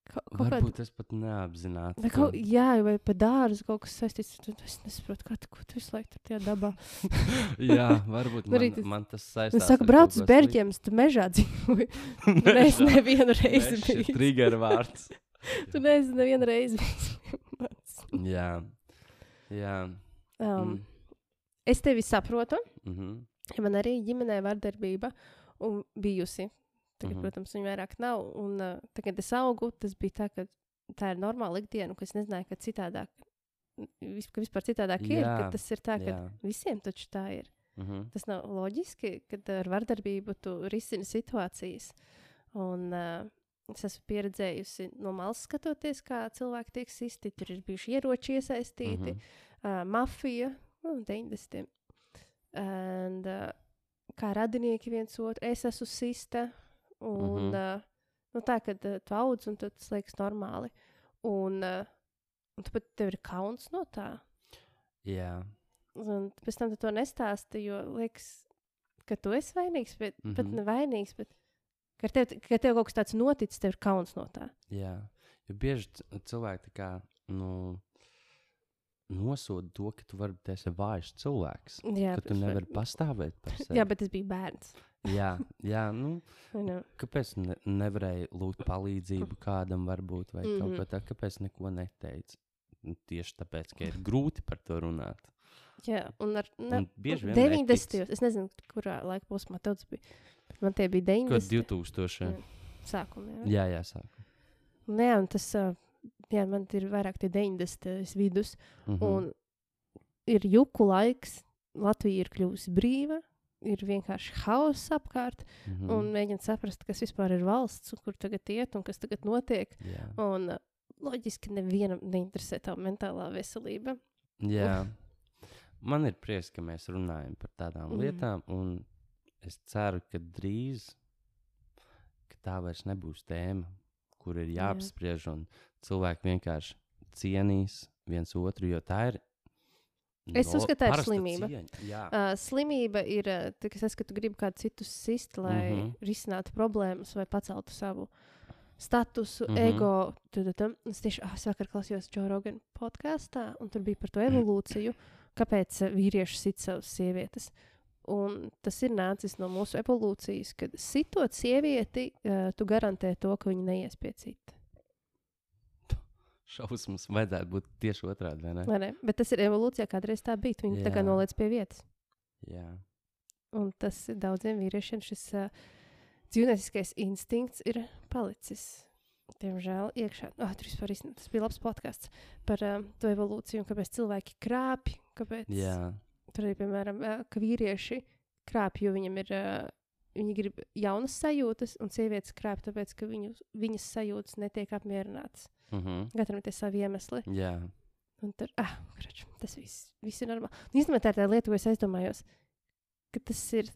Ka, kaut Varbūt es pat neapzināti. Vai kaut, jā, vai pa dārzu kaut kas saistīts. Tad es nesaprotu, kā tu, tu visu laiku tur tajā dabā. Jā, varbūt man, tas- man tas Es saistās. saku, ar brauc uz ko Berģiem, tu mežā dzīvoji. Mežā. nevienu reizi bijis. Trigger vārds. Tu neesi nevienu reizi bijis. Jā. Jā. um, Mm. es tevi saprotu. Mhm. Ja man arī ģimenē vardarbība bijusi. Tagad, mm -hmm. protams, viņa vairāk nav. Un uh, tagad, es augu, tas bija tā, ka tā ir normāla ikdiena, ka es nezināju, ka citādāk, ka vispār citādāk ir. Ka Jā, tas ir tā, ka Jā. visiem taču tā ir. Mhm. Tas nav loģiski, kad ar vardarbību tu risini situācijas. Un, uh, es esmu pieredzējusi no malas skatoties, kā cilvēki tiek sisti. Tur ir bijuši ieroči iesaistīti, Mhm. uh, mafija, nu, 90. And, uh, kā radinieki viens otru, es esmu sista. Un, Mhm. uh, nu, tā, kad uh, tu audz, un tas liekas normāli. Un, uh, un tu pat tev ir kauns no tā. Jā. Un pēc tam tu to nestāsti, jo liekas, ka tu esi vainīgs, bet mm -hmm. pat Mhm. nevainīgs. Bet, ka, ar tev, ka tev kaut kas tāds noticis, tev ir kauns no tā. Jā, jo bieži cilvēki tā kā nu, nosoda to, ka tu vari būt vājš cilvēks. Jā, ka tu nevari pastāvēt par sevi. Jā, bet es biju bērns. Jā, jā nu, ne? kāpēc ne, nevarēji lūgt palīdzību kādam, varbūt, vai mm -hmm. kaut Mhm. ko tādu, kāpēc neko neteici? Nu, Tieši tāpēc, ka ir grūti par to runāt. Jā, un ar Un ne, bieži vien 90. Es nezinu, kurā laika posmā tas bija. Man tie bija Ko 90. 2000. Jā. sākumā. Jā. Jā, jā, sāk. Un, jā, un tas, jā, man ir vairāk tie 90. vidus. Mhm. Un ir juku laiks, Latvija ir kļuvusi brīva, ir vienkārši hauss apkārt. Mhm. un mēģina saprast, kas vispār ir valsts, kur tagad iet un kas tagad notiek. Jā. Un uh, loģiski nevienam neinteresē tā mentālā veselība. Jā. Man ir prieks, ka mēs runājam par tādām mm. lietām, un es ceru, ka drīz ka tā vairs nebūs tēma, kur ir Jā. jāapspriež, un cilvēki vienkārši cienīs viens otru, jo tā ir. Es uzskatu, tā ir slimība. Uh, slimība ir uh, tas, ka tu gribi kādu citu sist, lai mm. -hmm. risinātu problēmas vai paceltu savu statusu, mm. -hmm. ego. Tu, tu, tu. Es tieši ah, es vakar klausījos Joe Rogan podkāstā, un tur bija par to evolūciju, kāpēc vīrieši sit savas sievietes. Un tas ir nācis no mūsu evolūcijas, kad sitot sievieti, uh, tu garantē to, ka viņa neies pie cita. Šausmas vajadzētu būt tieši otrādi. vai ne? Vai ne? Bet tas ir evolūcijā, kādreiz tā bija. Viņa tā kā noliec pie vietas. Jā, Un tas ir daudziem vīriešiem šis uh, dzīvnieciskais instinkts ir palicis. Diemžēl iekšā. Oh, tur vispār izn- tas bija labs podkāsts par uh, to evolūciju, kāpēc cilvēki krāpj. Kāpēc jā. tur arī, piemēram, uh, ka vīrieši krāpj, jo viņam ir. Uh, Viņi grib jaunas sajūtas, un sievietes krāpj, tāpēc, ka viņu, viņas sajūtas netiek apmierinātas. Mhm. Katram ir tie savi iemesli. jā. Un tur, ah, krač, tas viss, viss ir normāli. Un īstenībā tā ir tā lieta, ko es aizdomājos, ka tas ir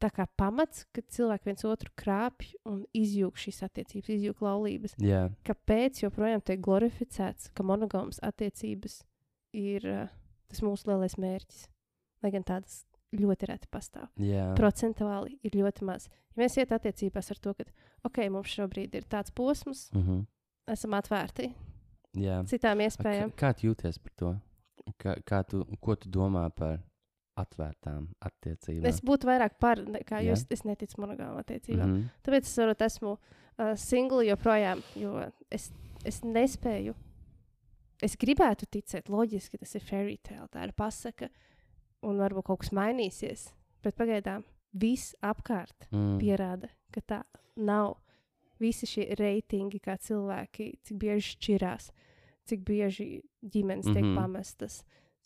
tā kā pamats, ka cilvēki viens otru krāpj un izjūg šīs attiecības, izjūg laulības. jā. Kāpēc joprojām tiek glorificēts, ka monogāmas attiecības ir uh, tas mūsu lielais mērķis? Lai gan tādas ļoti reti pastāv. jā. Procentuāli ir ļoti maz. Ja mēs iet attiecībās ar to, ka, ok, mums šobrīd ir tāds posms, Mhm. esam atvērti jā. citām A, iespējām. Kā, kā tu jūties par to? Kā, kā tu, ko tu domā par atvērtām attiecībām? Es būtu vairāk par, nekā Jā. jūs. Es neticu monogāmām attiecībām. Mm -hmm. Tāpēc es varbūt esmu uh, single joprojām, jo es, es nespēju. Es gribētu ticēt, loģiski tas ir fairy tale, tā ir pasaka, un varbūt kaut kas mainīsies. Bet pagaidām viss apkārt Mm. pierāda, ka tā nav. Visi šie reitingi, kā cilvēki, cik bieži šķirās, cik bieži ģimenes tiek mm Mhm. -hmm. pamestas,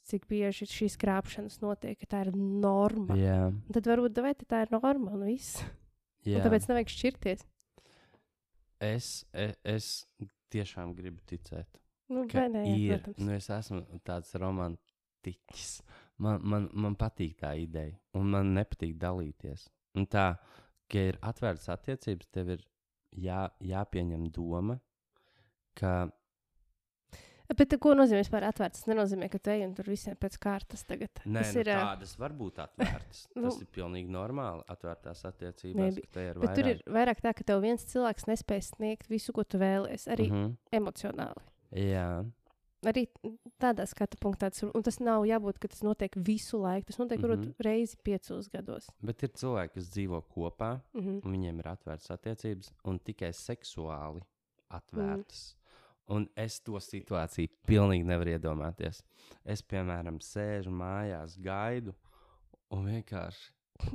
cik bieži šīs krāpšanas notiek, ka tā ir norma. Un Tad varbūt vai, tā ir norma un viss. jā. Un tāpēc nevajag šķirties. es, es, es tiešām gribu ticēt, Nu, ka ne, ir. protams. Nu, es esmu tāds romantiķis. Man, man, man patīk tā ideja, un man nepatīk dalīties. Un tā, ka ir atvērtas attiecības, tev ir jā, jāpieņem doma, ka Bet ko nozīmē vispār atvērts? Tas nenozīmē, ka tu ej un tur visiem pēc kārtas tagad. Nē, tas nu, ir. tādas var būt atvērtas. Nu, Tas ir pilnīgi normāli. Atvērtās attiecībās, Maybe. ka te ir Bet tur ir vairāk. vairāk tā, ka tev viens cilvēks nespēj sniegt visu, ko tu vēlēsies, arī mm. -hmm. emocionāli. Jā, Arī tādā skatu punktā, tas, ir- un tas nav jābūt, ka tas notiek visu laiku. Tas notiek mm. -hmm. reizi piecos gados. bet ir cilvēki, kas dzīvo kopā, Mm -hmm. un viņiem ir atvērtas attiecības, un tikai seksuāli atvērtas. Mm. Un es to situāciju pilnīgi nevaru iedomāties. Es, piemēram, sēžu mājās, gaidu, un vienkārši,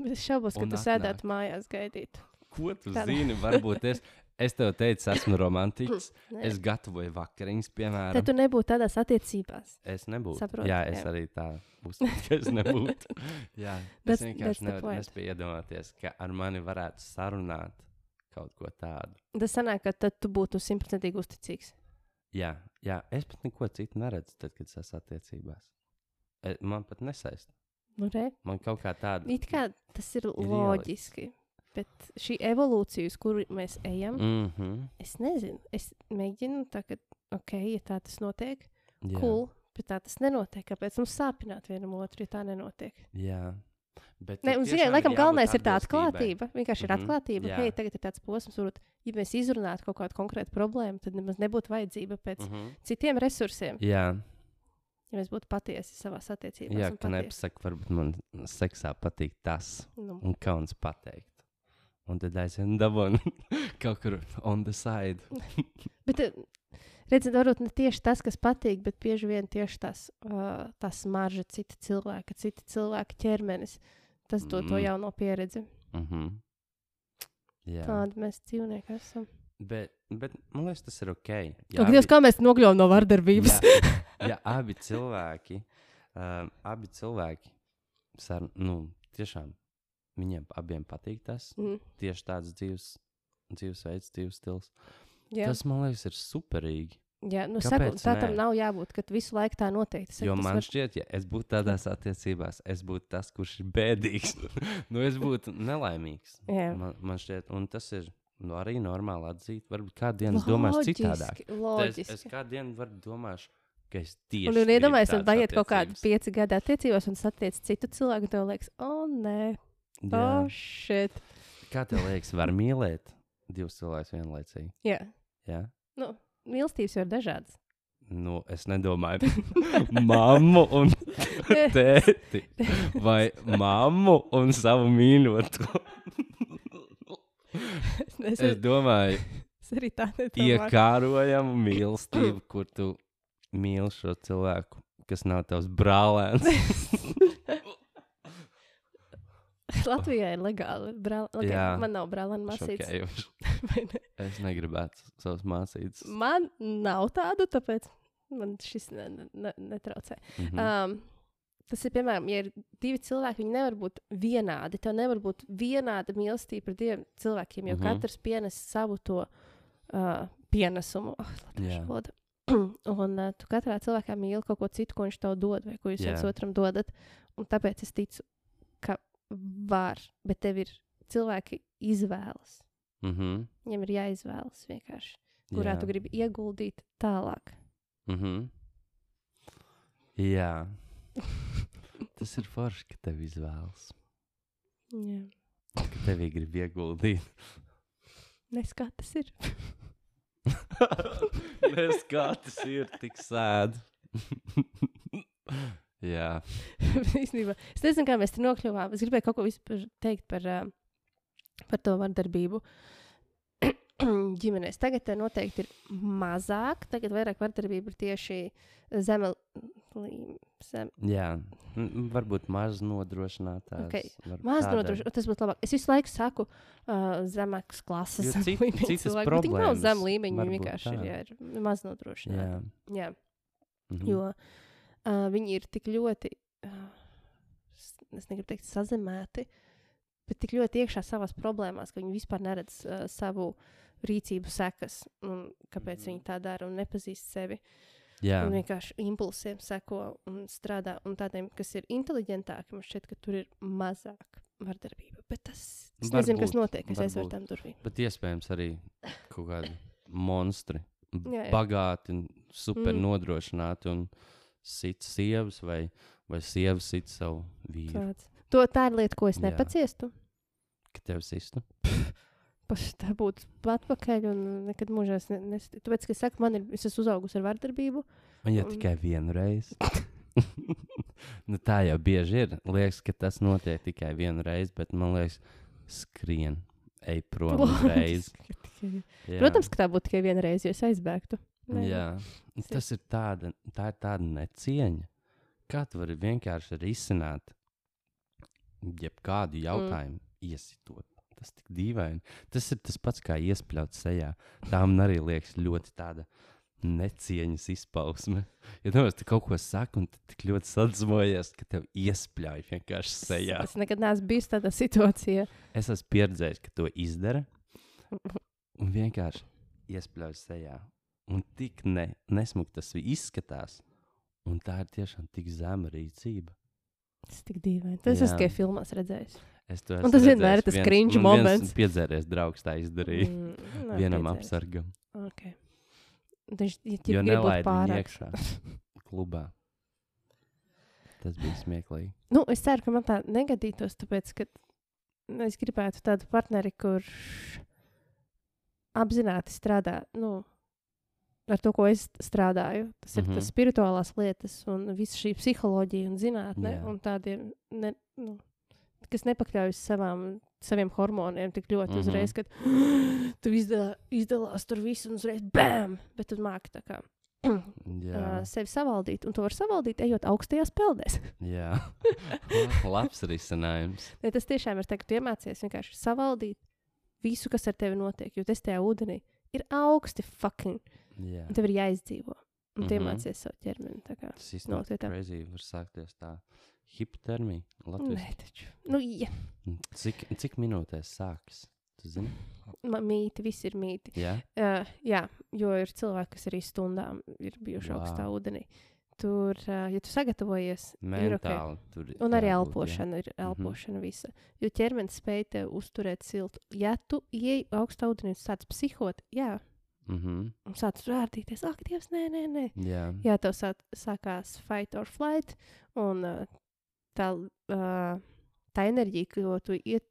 Es šaubos, ka tu sēdētu mājās gaidīt. ko tu Tādā. zini? Varbūt es, es tev teicu, esmu romantiķis. Nē. es gatavoju vakariņas, piemēram. Tad tu nebūtu tādās attiecībās. Es nebūtu. Saprotu, jā, es jā. arī tā uzskatu, ka es nebūtu. jā, That's- es vienkārši nevaru iedomāties, ka ar mani varētu sarunāt kaut ko tādu. Tas sanāk, ka tad tu būtu simtprocentīgi uzticīgs. Jā, jā, es pat neko citu neredzu, tad, kad es esmu attiecībās. E, Man pat nesaist. Nu, re? Man kaut kā tāda. It kā tas ir, ir loģiski. Bet šī evolūcija, uz kuru mēs ejam, mm. Mm -hmm. es nezinu. Es mēģinu, tā, ka, ok, ja tā tas notiek, jā, cool, bet tā tas nenotiek. Kāpēc mums sāpināt vienam otru, ja tā nenotiek? Jā. Bet Ne, ziniet, tiešām laikam jābūt galvenais ir tā atklātība. Vienkārši ir Mhm, atklātība. jā. Hei, tagad ir tāds posms, varbūt, ja mēs izrunātu kaut kādu konkrētu problēmu, tad nemaz nebūtu vajadzība pēc mm. Mhm. citiem resursiem. Jā, Ja mēs būtu patiesi savā ka patiesi- nepasaka, varbūt man seksā patīk tas. Nu, un kauns pateikt. Un tad aizvien dabūnu kaut kur on the side. Bet, eh, redziet, varbūt ne tieši tas, kas patīk, bet bieži vien tieši tas, uh, tas marža, cita cilvēka, cita cilvēka ķermenis. Tas dod to Mm. jauno pieredzi. Mm -hmm. Jā, Tāda mēs dzīvnieki esam. bet, bet man liekas, tas ir ok. Ak, Dievs, kā mēs nokļuvām no vardarbības? ja, ja abi cilvēki, um, abi cilvēki, sar, nu, tiešām viņiem abiem patīk tas, Mm, tieši tāds dzīves, dzīvesveids, dzīves stils. jā, Tas man liekas, ir superīgi. jā nu, kāpēc saku, tā tam nav jābūt, ka visu laiku tā noteikti. Saku, Jo man var- šķiet, ja es būtu tādās attiecībās, es būtu tas, kurš ir bēdīgs. nu, es būtu nelaimīgs. Jā. Man, man šķiet, un tas ir nu, arī normāli atzīt. Varbūt kādu dienu es domāšu citādāk. Loģiski, Es, es kādu dienu varu domāšu, ka es tieši. Un, un gribu iedomājieties, ka paiet kaut kādi pieci gadi attiecībās, un satiec citu cilvēku, un tev liekas, o, oh, nē. Oh, shit. Kā tev liekas, var mīlēt divus cilvēkus vienlaicīgi? Jā, Jā? nu, mīlestības jau ir dažādas. Nu, es nedomāju par mammu un tēti. Vai mammu un savu mīļoto. es, Es domāju, es arī tā nedomāju. iekārojamu mīlestību, kur tu mīli šo cilvēku, kas nav tavs brālēns. Latvijā ir legāli. Brāl, okay, Jā. man nav brālēna māsītes. Ne? Es negribētu savus mācītus. Man nav tādu, tāpēc man šis ne, ne, ne, netraucē. Mhm. Um, tas ir piemēram, ja ir divi cilvēki, viņi nevar būt vienādi. Tev nevar būt vienāda mīlestība pret diviem cilvēkiem, jo mm -hmm. katrs pienes savu to uh, pienesumu. Oh, Jā. valoda. Un uh, tu katrā cilvēkā mīli kaut ko citu, ko viņš tev dod, vai ko jūs viens Jā. otram dodat. Un tāpēc es ticu, var, bet tev ir cilvēki izvēlas. Mhm. Viņam ir jāizvēlas vienkārši, kurā Jā. tu gribi ieguldīt tālāk. Mhm. Jā. Tas ir forši, ka tev izvēlas. Jā. Ka tevī grib ieguldīt. Nes kā tas ir. Mēs kā tas ir tik sēdi. Jā. Īstenībā, es nezinu, kā mēs tur nokļuvām. Es gribēju kaut ko vispār teikt par, uh, par to vardarbību. Ģimenēs tagad uh, noteikti ir mazāk, tagad vairāk vardarbība ir tieši zeme līmenī. Zem, Jā. Varbūt maz nodrošinātās. Ok. varbūt maz tādēļ. nodrošināt, tas būtu labāk. Es visu laiku saku, uh, zemākas klases līmeņa citas bet Viņi nav problēmas zem līmeņa, vienkārši ir, jā, ir maz nodrošināti. Jā. Jā. Mhm. Jo uh, viņi ir tik ļoti, uh, es negribu teikt, sazemēti, bet tik ļoti iekšā savā problēmās, ka viņi vispār neredz uh, savu rīcību sekas, un kāpēc Mhm. viņi tā dara un nepazīst sevi. Jā. Un vienkārši impulsiem seko un strādā. Un tādiem, kas ir inteliģentāki, man šķiet, ka tur ir mazāk vardarbība. Bet tas es nezinu, kas Varbūt, notiek, kas aizver varbūt. tam durvīm. Bet iespējams arī kaut kādi monstri. Jā, jā. Bagāti super Mm. mm. nodrošināti un sit sievas vai, vai sievas sit savu vīru. Tāds. To, tā ir lieta, ko es Jā. nepaciestu. Ka tev sistu? Paši tā būtu atpakaļ un nekad mūžā ne, nes... Tāpēc, ka es saku, man ir, es esmu uzaugusi ar vardarbību. Un ja Un- tikai vienu reizi. nu, tā jau bieži ir. Liekas, ka tas notiek tikai vienu reizi, bet man liekas, skrien, ej prom uzreiz. Jā. Protams, ka tā būtu tikai viena reize, ja es aizbēgtu. Nē, Jā, Tas ir- ir tāda, tā ir tāda necieņa. Kā tu vari vienkārši risināt jebkādu jautājumu, mm. iesitot? Tas tik dīvaini. Tas ir tas pats kā iespļaut sejā. Tā man arī liekas ļoti tāda necieņas izpausme. Ja tu tu kaut ko saki, un tu tik ļoti sadzmojies, ka tev iespļauj vienkārši sejā. Es nekad neesmu bijis tādā situācijā. Es esmu pieredzējis, ka to izdara un vienkārši iespļauj sejā. Un tik ne, nesmuki tas izskatās. Un tā ir tiešām tik zema rīcība. Tas ir tik dīvaini. Tas esmu tikai filmās redzējis. Es to Un tas vienmēr ir tas man viens moments. Piedzēries draugs tā izdarīja. Mm, Mm, nav Vienam piedzēries. apsargam. Okay. Viņš ja būt nelaid viņu iekšā klubā. Tas bija smieklīgi. Nu, es ceru, ka man tā negadītos, tāpēc, ka nu, es gribētu tādu partneri, kurš apzināti strādā nu, ar to, ko es strādāju. Tas ir Mhm. tas spirituālās lietas un visa šī psiholoģija un zinātne. Jā. Un tādiem, ne, nu, kas nepakļaujas savām, saviem hormoniem tik ļoti Mhm. uzreiz, kad tu izdalā, izdalās tur visu un uzreiz bam! Bet tu māki tā kā. Jā, Uh, sevi savaldīt, un to var savaldīt, ejot augstajās peldēs. jā. labs risinājums. Ne, tas tiešām ir tā, ka tu iemācies vienkārši savaldīt visu, kas ar tevi notiek. Jo tas tajā ūdenī ir augsti fucking. Jā. Un tev ir jāizdzīvo. Un tu Mhm. iemācies savu ķermeni. Tas īstenībā tā. crazy var sākties tā hipotermija. Nē, taču. Nu, ja. Cik, cik minūtēs? Man mīti, viss ir mīti. Jā, Uh, jā, jo ir cilvēki, kas arī stundām ir bijuši Wow. augstā ūdenī. Tur, uh, ja tu sagatavojies, ir ok. mentāli tur Un arī jābūt, jā. elpošana ir Mhm. elpošana visa. Jo ķermenis spēj tev uzturēt siltu. Ja tu ieej augstā ūdenī un sāc psihot, jā, Mhm. un sāc rādīties, ak, Dievs, nē, nē, nē. Jā, Jā, tev sāk, sākās fight or flight, un tā, uh, tā enerģija, ko tu iet,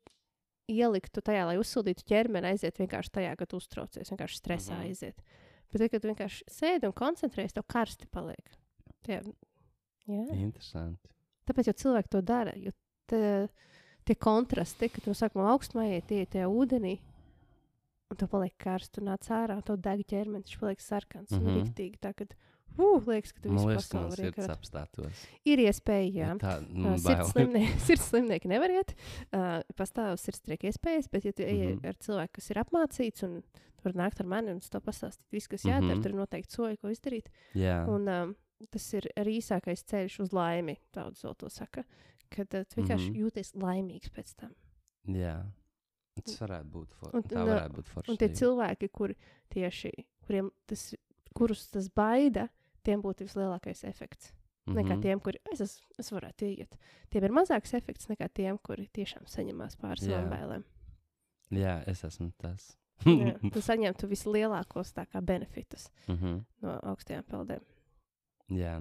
ieliktu tajā, lai uzsildītu ķermeni, aiziet vienkārši tajā, kad tu uztraucies, vienkārši stresā Mhm. aiziet. Bet, tad, kad tu vienkārši sēdi un koncentrējies, tev karsti paliek. Tie, jā. interesanti. Tāpēc jau cilvēki to dara. Jo te, tie kontrasti, kad no sākuma augstumā iet, iet tajā ūdenī, un tu paliek karsts, un nāc ārā, un tev deg ķermenis, viņš paliek sarkans. Mm Mhm. -hmm. Rīktīgi, tā kad, uh, liekas, ka tu Man visu liekas, ka man pasauli vari sirds iekarot. apstātos. Ir iespēja, jā. Ja Tā, Uh, nu, Sirds bail. slimnie- sirds slimnieki nevar iet. Uh, pastāv sirdstrieka iespējas, bet, ja tu ej Mhm. ar cilvēku, kas ir apmācīts, un tu vari nākt ar mani un to pastāstīt, viss, kas jādara, Mhm. tur ir noteikti soļi, ko izdarīt. Jā, Un um, tas ir arī īsākais ceļš uz laimi, daudz to saka. Kad uh, tu vienkārši Mhm. jūties laimīgs pēc tam. jā. Tas varētu būt forši. Un- Tā varētu būt forši. Un tie cilvēki, kuri tieši, kuriem tas, kurus tas baida, tiem būtu vislielākais efekts. Mm -hmm. Nekā tiem, kuri es, es, es varētu iet. Tiem ir mazāks efekts nekā tiem, kuri tiešām saņemās pār savām bailēm. Jā, es esmu tas. Jā, tu saņemtu vislielākos tā kā benefitus Mhm. no augstajām peldēm. Jā,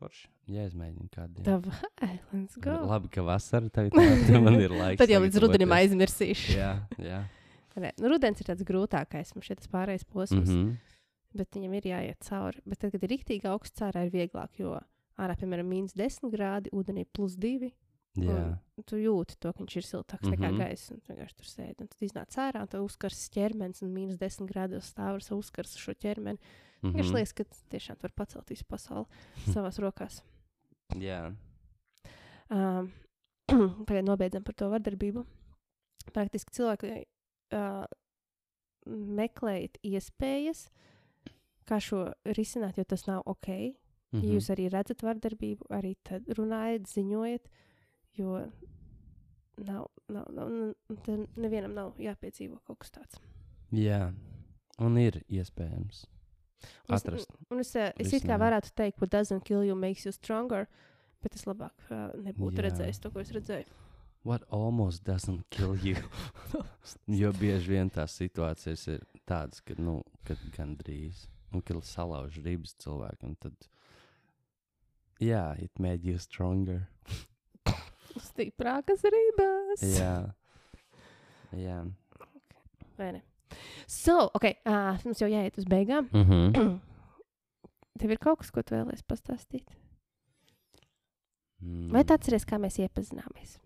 forši. Jā, izmēģinu kādu. dienu. Tā vai, let's go. Labi, ka vasara tagad tā, man ir laiks. Tad jau līdz rudenim aizmirsīšu. Jā, jā. Nē, nu, rudens ir tāds grūtākais, mums šeit tas pārējais posms, mm -hmm. Bet viņam ir jāiet cauri. Bet tad, kad ir rīktīgi augsts ārā, ir vieglāk, jo ārā, piemēram, mīnus 10 grādi, ūdenī plus 2. Jā, Tu jūti to, ka viņš ir siltāks mm -hmm. nekā Mhm. gaisa. Un tu vienkārši tur sēdi. Un tad iznāc ārā, un tu uzkars ķermenis, un mīnus 10 grādos stāv ar savu uzkars šo ķermeni. Mm -hmm. mhm. liekas, ka tiešām tu vari pacelt visu pasauli savās rokās. jā. Um, Tagad nobeidzam par to vardarbību. Praktiski cilvēki uh, meklējiet iespējas, kā šo risināt, jo tas nav ok. Mm. -hmm. Ja jūs arī redzat vardarbību, arī tad runājiet, ziņojiet, jo nav, nav, nav, n- te nevienam nav jāpiedzīvo kaut kas tāds. Jā, un ir iespējams es- atrast. Un es, eh, es it kā varētu teikt, what doesn't kill you makes you stronger, bet es labāk uh, nebūtu Jā. redzējis to, ko es redzēju. What almost doesn't kill you? jo bieži vien tās situācijas ir tādas, ka, nu, kad gandrīz. un ka salauž ribas cilvēkam. Tad, jā, it made you stronger. Stiprākas rības. Jā, jā. Vai ne? So, ok, uh, mums jau jāiet uz beigām. Mm -hmm. Tev ir kaut kas, ko tu vēlēsies pastāstīt? mm. Vai tu atceries, kā mēs iepazināmies?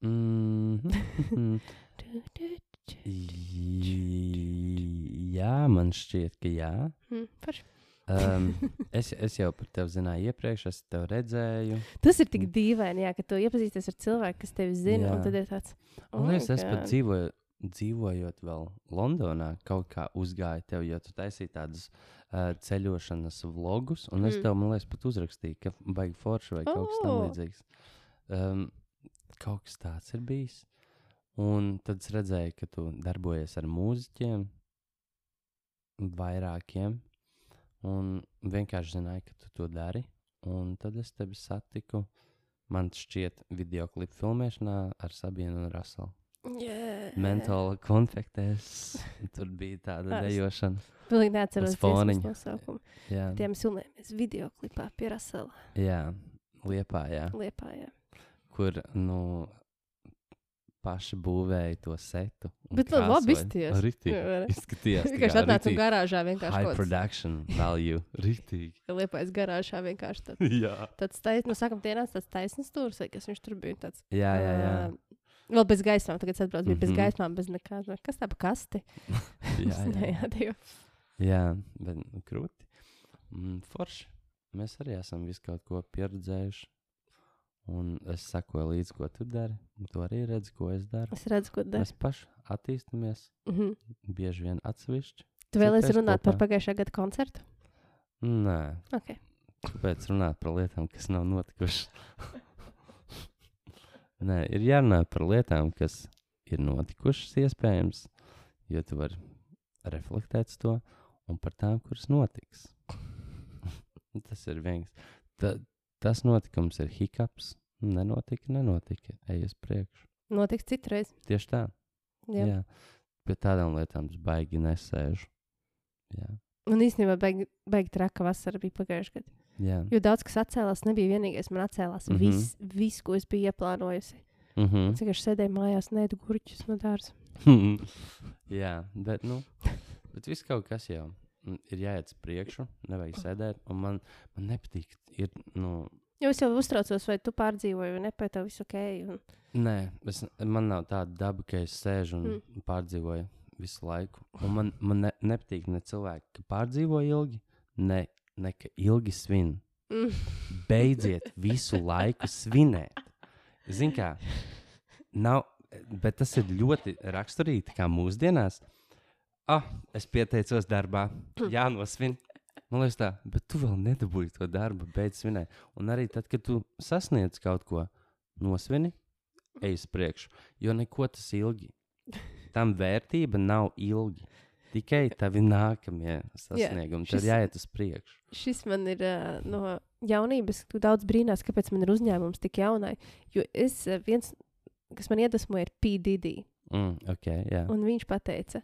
Mm -hmm. jā, man šķiet, ka jā. Mm, forši. Um, es, es jau par tevi zināju iepriekš, es tevi redzēju. Tas ir tik dīvaini, jā, ka tu iepazīsties ar cilvēku, kas tevi zina, tad ir tāds - Man liekas, es pat dzīvoju, dzīvojot vēl Londonā, kaut kā uzgāju tev, jo tu taisīji tādus uh, ceļošanas vlogus, un es Mm. tev, man liekas, pat uzrakstīju, ka baigi forši vai kaut kas tamlīdzīgs. Um, kaut kas tāds ir bijis. Un tad es redzēju, ka tu darbojies ar mūziķiem, vairākiem, un vienkārši zināju, ka tu to dari. Un tad es tevi satiku, man šķiet, video klipu filmēšanā ar Sabienu un Raselu. Yeah. Mentāla konfektēs. Tur bija tāda dejošana. Pilnīgi neatceros foniņa. nosaukumu. Jā, Tiem filmējamies video klipā pie Rasela jā liepā, jā. Liepā. Jā. Kur, nu, paši būvēja to setu. Bet man labi krāsoja. izties. Ritīgi. Izskatījās. Vienkārši ritīgi garāžā, vienkārši High kāds production value. Ritīgi. liepais garāžā, vienkārši tāds. jā. Tāds taisnīgs, nu, sakam, tie nāca tāds taisnīgs stūris, vai kas viņš tur bija. Tāds, Jā, jā, jā. ā, Vēl bez gaismām, tagad atbrauc, bija bez Mhm. gaismām, bez nekā. nu, Kas tā pa kasti? jā, jā. jā, jā. Jā, bet nu, krūti. Mm, forši. Mēs arī esam visu kaut ko pieredzējuši. Un es sekoju līdzi, ko tu dari. Tu arī redzi, ko es daru. Es redzu, ko dara. Mēs paši attīstāmies, Mhm. bieži vien atsevišķi. Tu vēlēsies runāt par kopā. pagājušā gada koncertu? Nē, Okay. kāpēc runāt par lietām, kas nav notikušas? Nē, ir jārunā par lietām, kas ir notikušas, iespējams, jo tu vari reflektēt to, un par tām, kuras notiks. tas ir viens. Ta, tas notikums ir hiccups. Nenotika, nenotika. Ej uz priekšu. Notiks citreiz. Tieši tā. Jā. Jā. Pie tādām lietām es baigi nesēžu. Jā. Un īstenībā baigi, baigi traka vasara bija pagājušajā gadā. Jā. Jo daudz kas atcēlās, nebija vienīgais. Man atcēlās mm. -hmm. viss, vis, ko es biju ieplānojusi. Mm -hmm. Es vienkārši sēdēju mājās, nēdu gurķus no dārza. Jā, bet, nu, bet viss kaut kas jau ir jāiet uz priekšu, nevajag sēdēt. Un man, man nepatīk, ir, nu, Jo es jau uztraucos, vai tu pārdzīvoji, vai ne, vai tev viss ok. Un... nē, es, man nav tāda daba, ka es sēžu un Mm. pārdzīvoju visu laiku. Un man, man ne, nepatīk ne cilvēki, ka pārdzīvo ilgi, ne, ne ka ilgi svin. Mm. Beidziet visu laiku svinēt. Ziniet, kā, nav, bet tas ir ļoti raksturīgi kā mūsdienās. Ah, es pieteicos darbā, jānosvin. Man liekas, tā, bet tu vēl nedabūji to darbu, beidz svinēt. Un arī tad, kad tu sasniedz kaut ko, nosvini, ej uz priekšu. Jo neko tas ilgi. Tam vērtība nav ilgi. Tikai tavi nākamie sasniegumi. Yeah, Tad šis- jāiet uz priekšu. Šis man ir uh, no jaunības. Tu daudz brīnās, kāpēc man ir uzņēmums tik jaunai. Jo es viens, kas man iedvesmoja, ir PDD. Mm, okay, jā. Un viņš teica,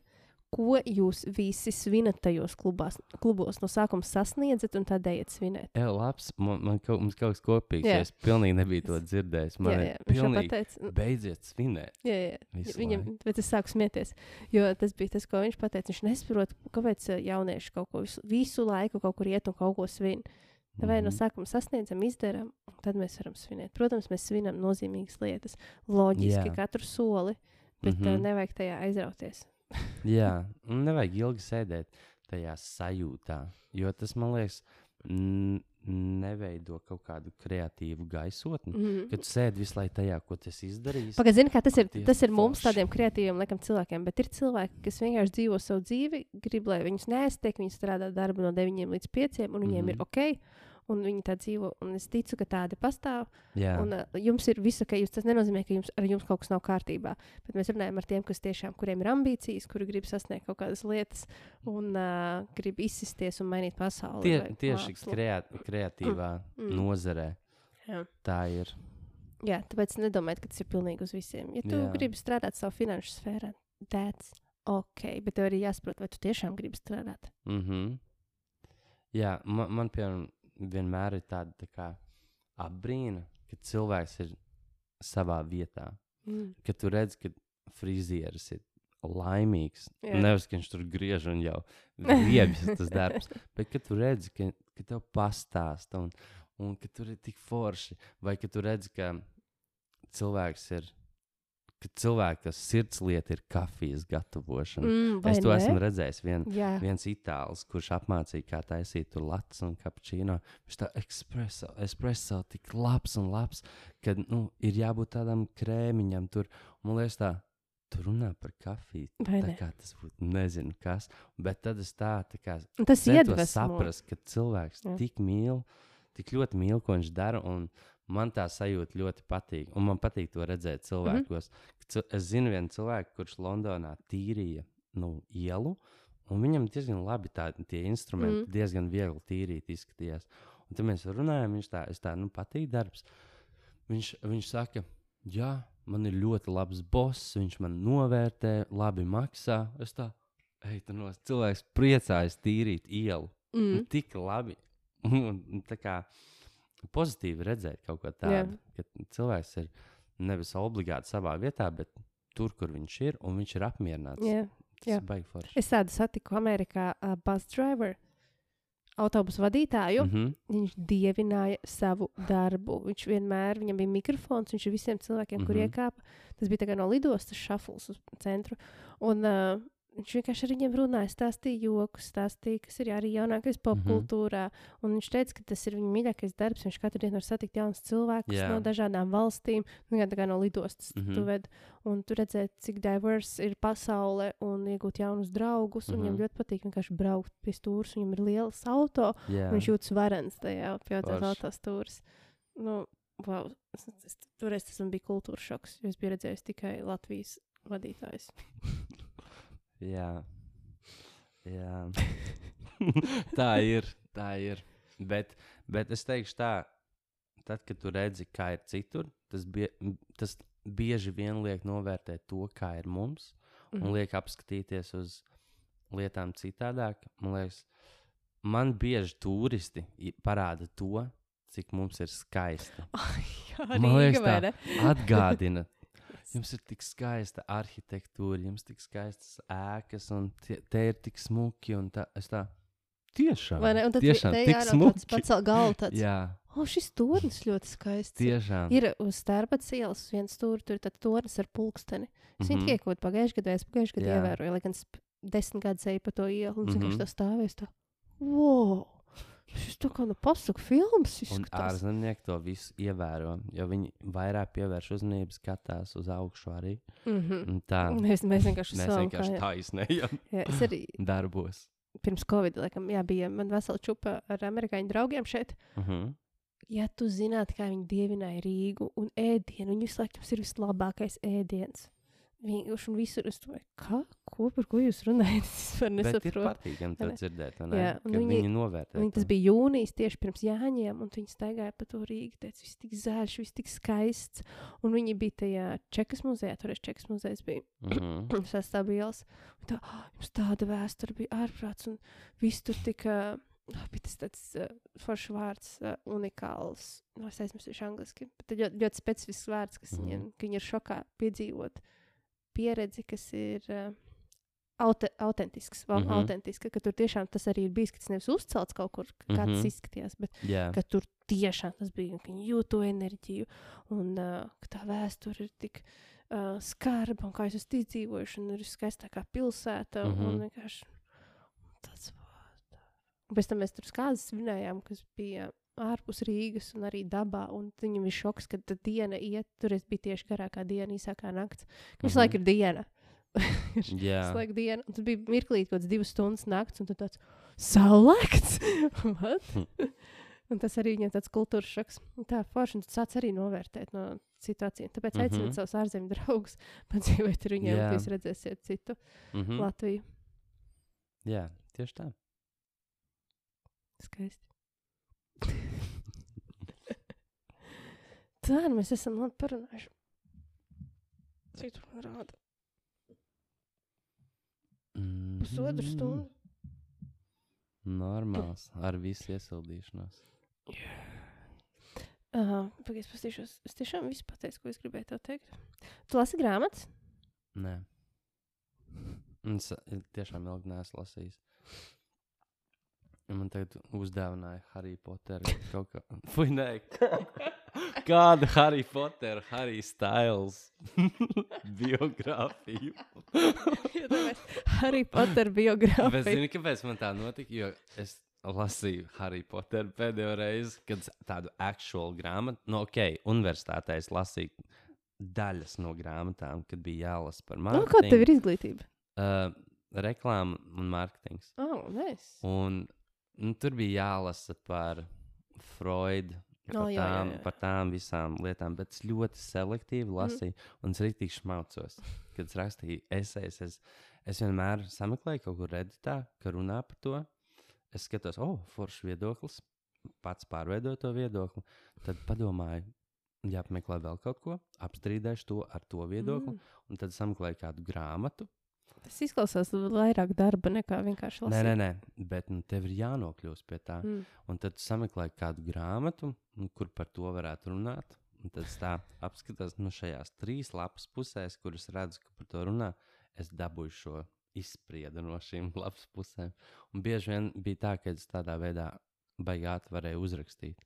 ko jūs visi svinat tajos klubās, klubos no sākuma sasniedzat un tad ejat svinēt. Jā, labs. Man, man kaut, mums kaut kas kopīgs. Jā. Es pilnīgi nebiju to dzirdējis. Man jā, jā, pilnīgi pateica. beidziet svinēt. Jā, jā. Viņam, bet es sāku smieties, jo tas bija tas, ko viņš teica. Viņš nesaprot, kāpēc uh, jaunieši kaut ko visu, visu laiku kaut kur iet un kaut ko svin. Vai no Mhm. sākuma sasniedzam, izdarām, tad mēs varam svinēt. Protams, mēs svinam nozīmīgas lietas, loģiski Jā. katru soli, bet mm -hmm. Mhm. nevajag tajā aizrauties. Jā, un nevajag ilgi sēdēt tajā sajūtā. Jo tas, man liekas, neveido kaut kādu kreatīvu gaisotni. Mm -hmm. Kad sēdi visu laiku tajā, ko tas izdarīs. Pagaidzi, zini, kā tas ir, tas ir mums, tādiem kreatīviem laikam, cilvēkiem, bet ir cilvēki, kas vienkārši dzīvo savu dzīvi, grib, lai viņus neaiztiek, viņi strādā darbu no 9 līdz 5, un viņiem mm -hmm. ir Mhm. ok, un viņi tā dzīvo, un es ticu, ka tādi pastāv, Jā, un uh, jums ir viss ok, jūs, tas nenozīmē, ka jums, ar jums kaut kas nav kārtībā, bet mēs runājam ar tiem, kas tiešām, kuriem ir ambīcijas, kuri grib sasniegt kaut kādas lietas, un uh, grib izsisties un mainīt pasauli. Tie, tieši kreat, kreatīvā Mm. mm. nozarē Jā. tā ir. Jā, tāpēc nedomājiet, ka tas ir pilnīgi uz visiem. Ja tu. Jā. gribi strādāt savā finanšu sfērā, that's ok, bet tev arī jāsaprot, vai tu tiešām gribi strādāt. Mm -hmm. Jā, man, man piemēram, vienmēr ir tāda tā kā apbrīna, ka cilvēks ir savā vietā. Mm. Kad tu redz, ka frizieris ir laimīgs, Jā. nevis ka viņš tur griež un jau riebjas tas darbs, bet kad tu redz, ka, ka tev pastāsta un, un ka tur ir tik forši, vai ka tu redz, ka cilvēks ir. Ka cilvēka sirdslieta ir kafijas gatavošana. Mm, es to ne? esmu redzējis. Vien, Jā, viens itālis, kurš apmācīja, kā taisīt tur latus un kapučīno. Viņš tā espreso, espreso tik labs un labs, ka nu, ir jābūt tādam krēmiņam tur. Man liekas, tā, tu runā par kafiju. vai Tā ne? kā tas būtu nezinu kas, bet tad es tā, tā kā tas iedvesmo. saprast, ka cilvēks Jā. tik mīl, tik ļoti mīl, ko viņš dara. un Man tā sajūta ļoti patīk. Un man patīk to redzēt Mhm. cilvēkos. Mm -hmm. Es zinu vienu cilvēku, kurš Londonā tīrīja nu, ielu, un viņam diezgan labi tādi tie instrumenti, mm. diezgan viegli tīrīt izskatījās. Un tad mēs runājam, viņš tā, tā, nu, patīk darbs. Viņš, viņš saka, jā, man ir ļoti labs boss, viņš man novērtē, labi maksā. Es tā, ej, tur no cilvēks priecājas tīrīt ielu. Mm. Mm. Tik labi. Un, tā kā pozitīvi redzēt kaut ko tādu, ka cilvēks ir nevis obligāti savā vietā, bet tur, kur viņš ir, un viņš ir apmierināts. Jā. Jā. Es tādu satiku Amerikā, uh, bus driver, autobusu vadītāju. Mm. -hmm. Viņš dievināja savu darbu. Viņš vienmēr, viņam bija mikrofons, viņš visiem cilvēkiem, mm -hmm. kur Mhm. iekāpa. Tas bija no lidostas šafls uz centru. Un, uh, Viņš vienkārši ar viņiem runāja, stāstīja joks, stāstīja, kas ir arī jaunākais popkultūrā. Mm -hmm. Un viņš teica, ka tas ir viņa mīļākais darbs. Viņš katru dienu var satikt jaunus cilvēkus Jā. no dažādām valstīm. Nu, gan tā kā no lidostas mm Mhm. -hmm. tu ved. Un tu redzēt, cik diverse ir pasaule un iegūt jaunus draugus. Mm -hmm. Viņam Mhm. ļoti patīk vienkārši braukt pie stūres. Viņam ir liels auto. Jā, Viņš jūtas varens tajā pie autostūras. Nu, wow. es, es, toreiz tas man bija kultūras šoks, jo es biju redzējis tikai Latvijas vadītājs. jā. jā. tā ir. Tā ir. Bet, bet es teikšu tā, tad, kad tu redzi, kā ir citur, tas, bie, tas bieži vien liek novērtēt to, kā ir mums, un Mhm. liek apskatīties uz lietām citādāk. Man liekas, man bieži turisti parāda to, cik mums ir skaisti. Ai, jā, Man liekas, Rīga, tā. Atgādina, jums ir tik skaista arhitektūra, jums ir tik skaistas ēkas, un tie, te ir tik smuki. un Tā, tā tiešām, Vai ne? Un tad tiešām te tik jārauga smuki. tāds pats galva tāds. Jā, O, šis tornis ļoti skaists. tiešām. Ir uz Stārpats ielas viens tur, tur ir tornis ar pulksteni. Es viņu Mhm. tikai kaut pagājušajā gadā, es pagājušajā gadā ievēroju, lai gan desmit gadus eju pa to ielu, un es Mhm. vienkārši tā stāvēju, tā, wow! Šis tā kā no pasaku filmas izskatās. ārzemnieki to visu ievēro, jo viņi vairāk pievērš uzmanību, skatās uz augšu arī. Mhm. Un Tā Mēs, mēs vienkārši mēs vienkārši kājām. taisnējam Jā, es arī darbos. pirms Covid, laikam, jā, bija man vesela čupa ar amerikāņu draugiem šeit. Uh -huh. Ja tu zinātu, kā viņi dievināja Rīgu un ēdienu, laiku jums ir vislabākais ēdiens. Vienkārši un visur es domāju, kā? Ko, par ko jūs runājat? Es vispār Bet ir nesaprotu. patīkami to dzirdēt? Jā, viņi- viņi novērtē. Viņi, tas bija jūnijas tieši pirms Jāņiem, un viņi staigāja pa to Rīgu. Teica, viss tik zaļš, viss tik skaists. Un viņi bija tajā Čekas muzejā, toreiz Čekas muzejs bija Mhm. sastāvījis. Tā, oh, jums tāda vēsture bija ārprāts, un viss tur tika. Oh, bija tas tāds uh, foršs vārds, uh, unikāls. No, es aizmirsu viņš angliski. Bet tad ļoti, ļoti specifisks vārds, kas mm. -hmm. viņi ir šokā piedzīvot pieredzi, kas ir uh, aute, autentisks. Mm Mhm. -hmm. autentiska, ka tur tiešām tas arī ir bijis, ka tas nevis uzcelts kaut kur, kā mm -hmm. tas Mhm. izskatījās, bet Jā, ka tur tiešām tas bija, ka viņi jūt to enerģiju, un uh, ka tā vēsture ir tik uh, skarba, un kā jūs esat izdzīvojuši, un ir skaistākā pilsēta, mm Mhm. -hmm. un vienkārši tāds pēc tam mēs tur skāzes svinējām, kas bija ārpus Rīgas un arī dabā, un viņam bija šoks, ka tā diena iet, tur es biju tieši garākā diena, īsākā nakts. Visu Mhm. laiku ir diena. jā. Visu laiku diena, tas bija mirklīt kaut kāds divas stundas nakts, un tāds saulēkts. What? un tas arī viņam tāds kultūras šoks. Tā forši, tu sāc arī novērtēt no situācijām. Tāpēc Mhm. aiciniet savus ārzemju draugus, padzīvot ar viņiem, un jūs redzēsiet citu Mhm. Latviju. Jā, tieši tā. Skaisti. Tā, mēs esam labi parunājuši. Cik tur rāda? pusotru stundu. Normāls, ar visu iesildīšanos. Uh, Pagaidzi, paskatīšos. Es tiešām visu pateicu, ko es gribēju tev teikt. Tu lasi grāmatas? Nē. Es tiešām ilgi neesmu lasījis. Man tagad uzdāvināja Harry Potteru kaut kā. Fui, nē. Kādu Harry Potteru, Harry Styles biogrāfiju. Harry Potter Bet biogrāfija. zini, kāpēc man tā notika? Jo es lasīju Harry Potteru pēdējo reizi, kad tādu aktuālu grāmatu, no ok, universitātē es lasīju daļas no grāmatām, kad bija jālasa par Nu, mārketingu. kāda tev ir izglītība? Uh, reklāma un mārketings. Oh, nice. Un nu, tur bija jālasa par Freudu. Par, O, jā, jā, tām, jā. par tām visām lietām, bet es ļoti selektīvi Mhm. lasīju, mm. un es rīktīgi šmaucos. Kad es rakstīju esejas, es, es vienmēr sameklēju kaut kur redītā, ka runā par to. Es skatos, oh, foršs viedoklis, pats pārveidoju to viedokli. Tad padomāju, jāapmeklē vēl kaut ko, apstrīdēšu to ar to viedokli, mm. un tad sameklēju kādu grāmatu, Tas izklausās vairāk darba nekā vienkārši Nē, lasīt. nē, nē, bet nu, tev ir jānokļūst pie tā. Mm. Mm. Un tad sameklē kādu grāmatu, nu, kur par to varētu runāt. Un tad es tā apskatos, nu, šajās trīs lapas pusēs, kuras redzu, ka par to runā, es dabūju šo izspriedu no šīm lapas pusēm. Un bieži vien bija tā, ka es tādā veidā baigāt varēju uzrakstīt.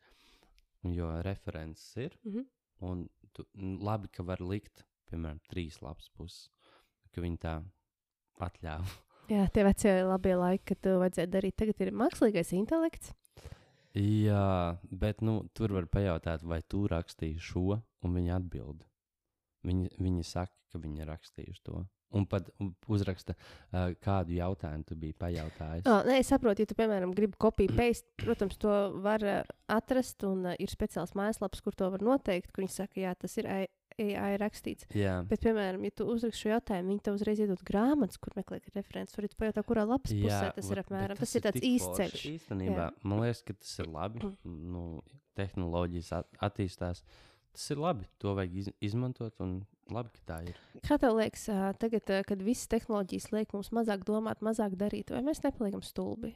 Un Jo references ir, Mhm. un tu, nu, labi, ka var likt, piemēram, trīs lapas puses, ka viņi tā atļāva. Jā, tie vecie labie laiki, kad to vajadzēja darīt. Tagad ir mākslīgais intelekts. Jā, bet nu, tur var pajautāt, vai tu rakstīji šo, un viņi atbild. Viņi, viņi saka, ka viņi ir rakstījuši to. Un pat uzraksta, uh, kādu jautājumu tu biji pajautājis. Oh, nē, es saprotu, ja tu, piemēram, gribi kopiju paste, protams, to var uh, atrast, un uh, ir speciāls mājaslaps, kur to var noteikt, kur viņi saka, jā, tas ir AI, rakstīts. Jā, Bet, piemēram, ja tu uzraksti šo jautājumu, viņi tev uzreiz iedod grāmatas, kur meklēt referents. Varat pajautāt, kurā lapas pusē tas ir apmēram. bet Tas, ir tāds īsts ceļš. Īstenībā, Jā. man liekas, ka tas ir labi. Nu, tehnoloģijas at attīstās. Tas ir labi. To vajag iz izmantot, un labi, ka tā ir. Kā tev liekas, tagad, kad visas tehnoloģijas liek mums mazāk domāt, mazāk darīt, vai mēs nepaliekam stulbi?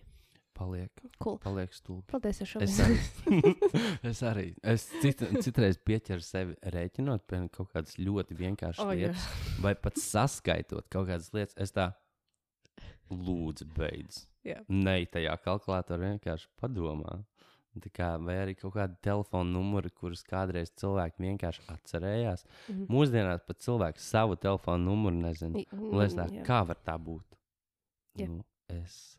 Paliek, Cool. paliek stulbi. Paldies, šo Es arī, es arī. Es cit, citreiz pieķeru sevi rēķinot pie kaut kādas ļoti vienkāršas oh, jā. lietas, vai pat saskaitot kaut kādas lietas. Es tā lūdzu, beidz. Jā. Nē, tajā kalkulatorā vienkārši padomā. Tā kā, vai arī kaut kāda telefona numura, kuras kādreiz cilvēki vienkārši atcerējās. Mhm. Mūsdienās pat cilvēks savu telefonu numuru nezina. Un es tā, Jā. kā var tā būt? Jā. Nu, es,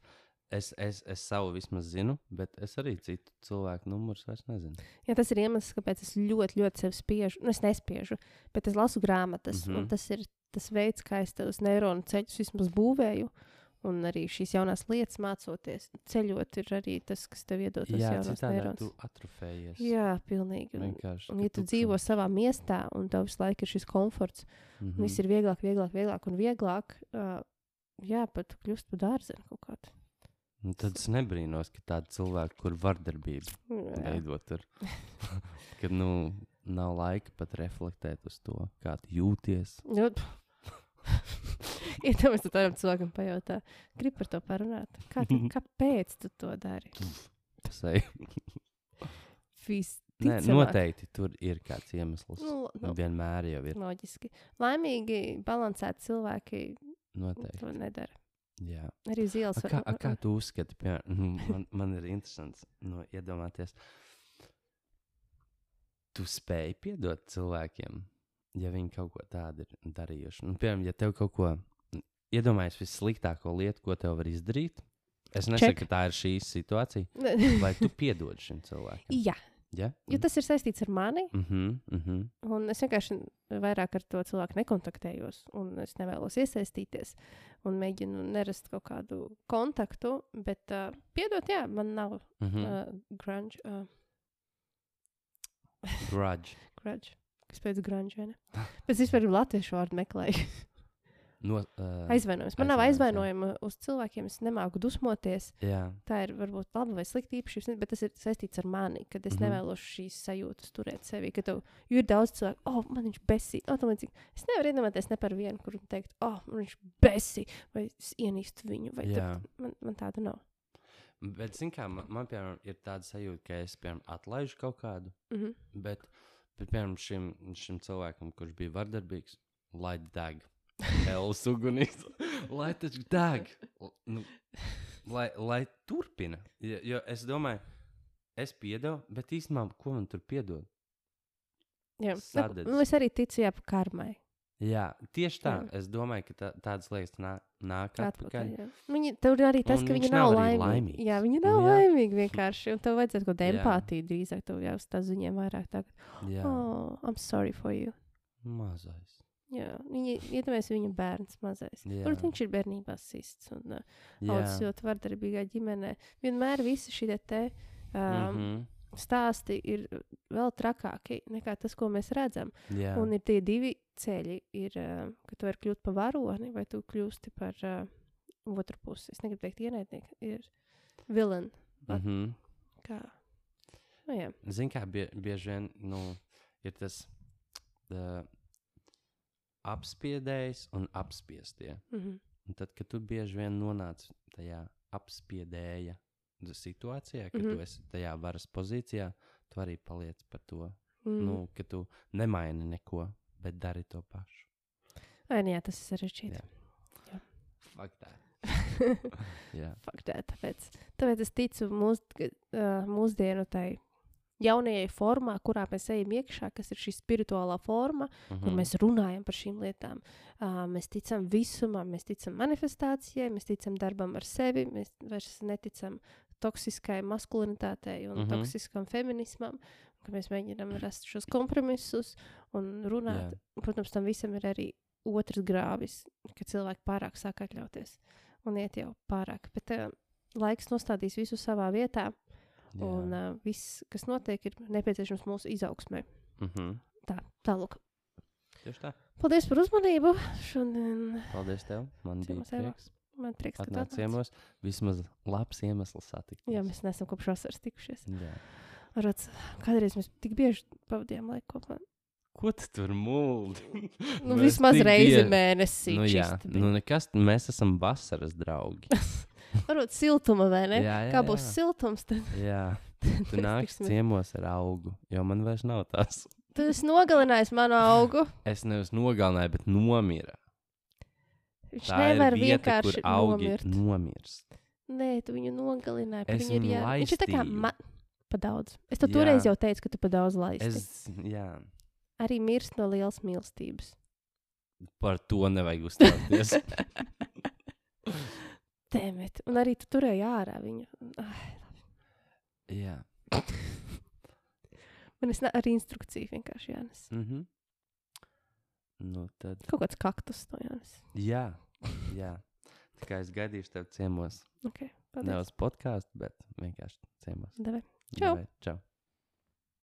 es, es, es savu vismaz zinu, bet es arī citu cilvēku numurus vairs nezinu. Jā, tas ir iemesls, kāpēc es ļoti, ļoti sev spiežu. Nu, es nespiežu, bet es lasu grāmatas. Mm Mhm. -hmm. Tas ir tas veids, kā es tos neironu ceļus vismaz būvēju. Un arī šīs jaunās lietas mācoties. Ceļot ir arī tas, kas tev iedod Jā, jaunās neironus. tu atrofējies. Jā, pilnīgi. Un, vienkārši. un ja tu dzīvo savā miestā, un tev visu laiku ir šis komforts, mm mm. viss ir vieglāk, vieglāk, vieglāk un vieglāk, uh, jā, pat kļūst par dārziņu kaut kādu. Un tad es nebrīnos, ka tādi cilvēki, kur vardarbība Jā. veidot, tur, kad nu, nav laika pat reflektēt uz to, kā jūties. Nu, Iedomājieties, ja tādam cilvēkam pajautā, grib par to parunāt. Kā tu, kāpēc tu to dari? Sei. Vis, Nē, noteikti tur ir kāds iemesls. Nu, nu, Vienmēr jau ir. loģiski. Laimīgi, balansēti cilvēki Noteikti. to nedara. Jā. Arī uz ielas A kā, a kā tu uzskati, piemēram, nu, man, man ir interesants nu, iedomāties, tu spēj piedot cilvēkiem, ja viņi kaut ko tādu ir darījuši. Nu, piemēram, ja tev kaut ko, iedomājies vissliktāko lietu, ko tev var izdarīt, es nesaku, Check. ka tā ir šī situācija, vai tu piedod šim cilvēkam? Jā, Ja? Jo tas ir saistīts ar mani. Mm -hmm, mm -hmm. Un es vienkārši vairāk ar to cilvēku nekontaktējos, un es nevēlos iesaistīties. Un mēģinu nerast kaut kādu kontaktu, bet uh, piedot, jā, man nav Mm -hmm. uh, grunge. Uh, Grudge. grudge. Kas pēc grunge, vai ne? Bet es vispār latviešu vārdu meklēju. No, uh, Aizvainojums. Man nav aizvainojums, jā. aizvainojuma uz cilvēkiem. Es nemāku dusmoties. Jā, Tā ir varbūt laba vai slikta īpašība, bet tas ir saistīts ar mani. Kad es mm. -hmm. nevēlos šīs sajūtas turēt sevī. Kad tev jo ir daudz cilvēku, oh, man viņš besī. Oh, es nevaru iedomāties ne par vienu, kur teikt, oh, man viņš besī, vai es ienīstu viņu. Tāp- man, man tāda nav. bet, zin kā, man, man piemēram, ir tāda sajūta, ka es, piemēram, atlaižu kaut kādu, Mm -hmm. bet, bet piemēram, šim, šim cilvēkam, kurš bija vardarbīgs, lai deg. Elas ugunīs, lai taču deg. Nu, lai, lai turpina. Jo, jo es domāju, es piedevu, bet īstenībā, ko man tur piedod? Jā, Sadedz. nu, es arī ticu, jā, karmai. Jā, tieši tā. Jā. Es domāju, ka tā, tādas lietas nā, nāk atpakaļ. Atpakaļ, jā. Viņi, tur arī tas, Un ka viņi nav nav arī laimīgi. laimīgs. Jā, viņi nav Nu, jā. laimīgi vienkārši. Un tev vajadzētu kaut kādu empātiju drīzāk. Tev jāuzstāj uz viņiem vairāk. Tā, Jā, oh, I'm sorry for you. mazais. Jā, viņi iedomājas viņa bērns mazais. Tur viņš ir bērnībā sists un uh, audzis ļoti vardarbīgā ģimenē. Vienmēr visi šie te um, mm -hmm. stāsti ir vēl trakāki nekā tas, ko mēs redzam. jā. Un ir tie divi ceļi, ir, uh, ka tu vari kļūt par varoni vai tu kļūsti par uh, otru pusi. Es negribu teikt, ienaidnieks ir villain. Mhm. Kā? Nu, jā. Zini, kā bie, bieži vien nu, ir tas uh, apspiedējs un apspiestie. Mm -hmm. Un tad, kad tu bieži vien nonāc tajā apspiedēja situācijā, kad mm Mhm. -hmm. tu esi tajā varas pozīcijā, tu arī paliec par to. mm. Mm. Nu, ka tu nemaini neko, bet dari to pašu. Ai, nu jā, tas ir sarežģīti. Jā. Fuck that. Jā. Faktā, tāpēc, tāpēc es ticu mūs, mūsdienu tai jaunajai formā, kurā mēs ejam iekšā, kas ir šī spirituālā forma, mm. kur Mhm. mēs runājam par šīm lietām. Uh, mēs ticam visumam, mēs ticam manifestācijai, mēs ticam darbam ar sevi, mēs vairs neticam toksiskai maskulinitātei un mm. -hmm. toksiskam feminismam. ka Mēs mēģinām rast šos kompromisus un runāt. Jā. Protams, tam visam ir arī otrs grāvis, ka cilvēki pārāk sāk atļauties un iet jau pārāk. Bet uh, laiks nostādīs visu savā vietā, Jā. un uh, viss, kas notiek, ir nepieciešams mūsu izaugsmē. Mhm. Tā, tālāk. Tieši tā. Paldies par uzmanību. Šodien Paldies tev. Man bija Ciemos, Eva. prieks. man prieks, ka Atnāc ciemos. Vismaz labs iemesls satikt. Jā, mēs neesam kopš vasaras tikušies. Jā. Varbūt kādreiz mēs tik bieži pavadījām laiku kopā. Ko tu tur mūldi? Nu, vismaz reizi bieži- mēnesī. Nu, jā, čisti bija. nu nekas, mēs esam vasaras draugi. Varbūt siltuma vai ne? Jā, jā, Kā būs jā. siltums, tad Jā, tu nāc ciemos ar augu, jo man vairs nav tās. Tu esi nogalinājis manu augu. Es nevis nogalināju, bet nomira. Viņš Tā nevar vieta, vienkārši nomirt. nomirst. Nē, tu viņu nogalināji. Viņu ir jā... Viņš ir tā kā ma... pa daudz. Es tev Jā. toreiz jau teicu, ka tu pa daudz laisti. Es... Es, jā, Arī mirst no lielas mīlestības. par to nevajag uzstāties. Tēmēt. Un arī tu turēji ārā viņu. Ai, jā. man es ne... ar instrukciju vienkārši jānes. Mhm. Nu, tad, Kaut kāds kaktus no Jānis. jā, jā. Kā es gaidīšu tev ciemos. Okay, Ne uz podkāstu, bet vienkārši ciemos. Davai. Čau. Davai, Čau!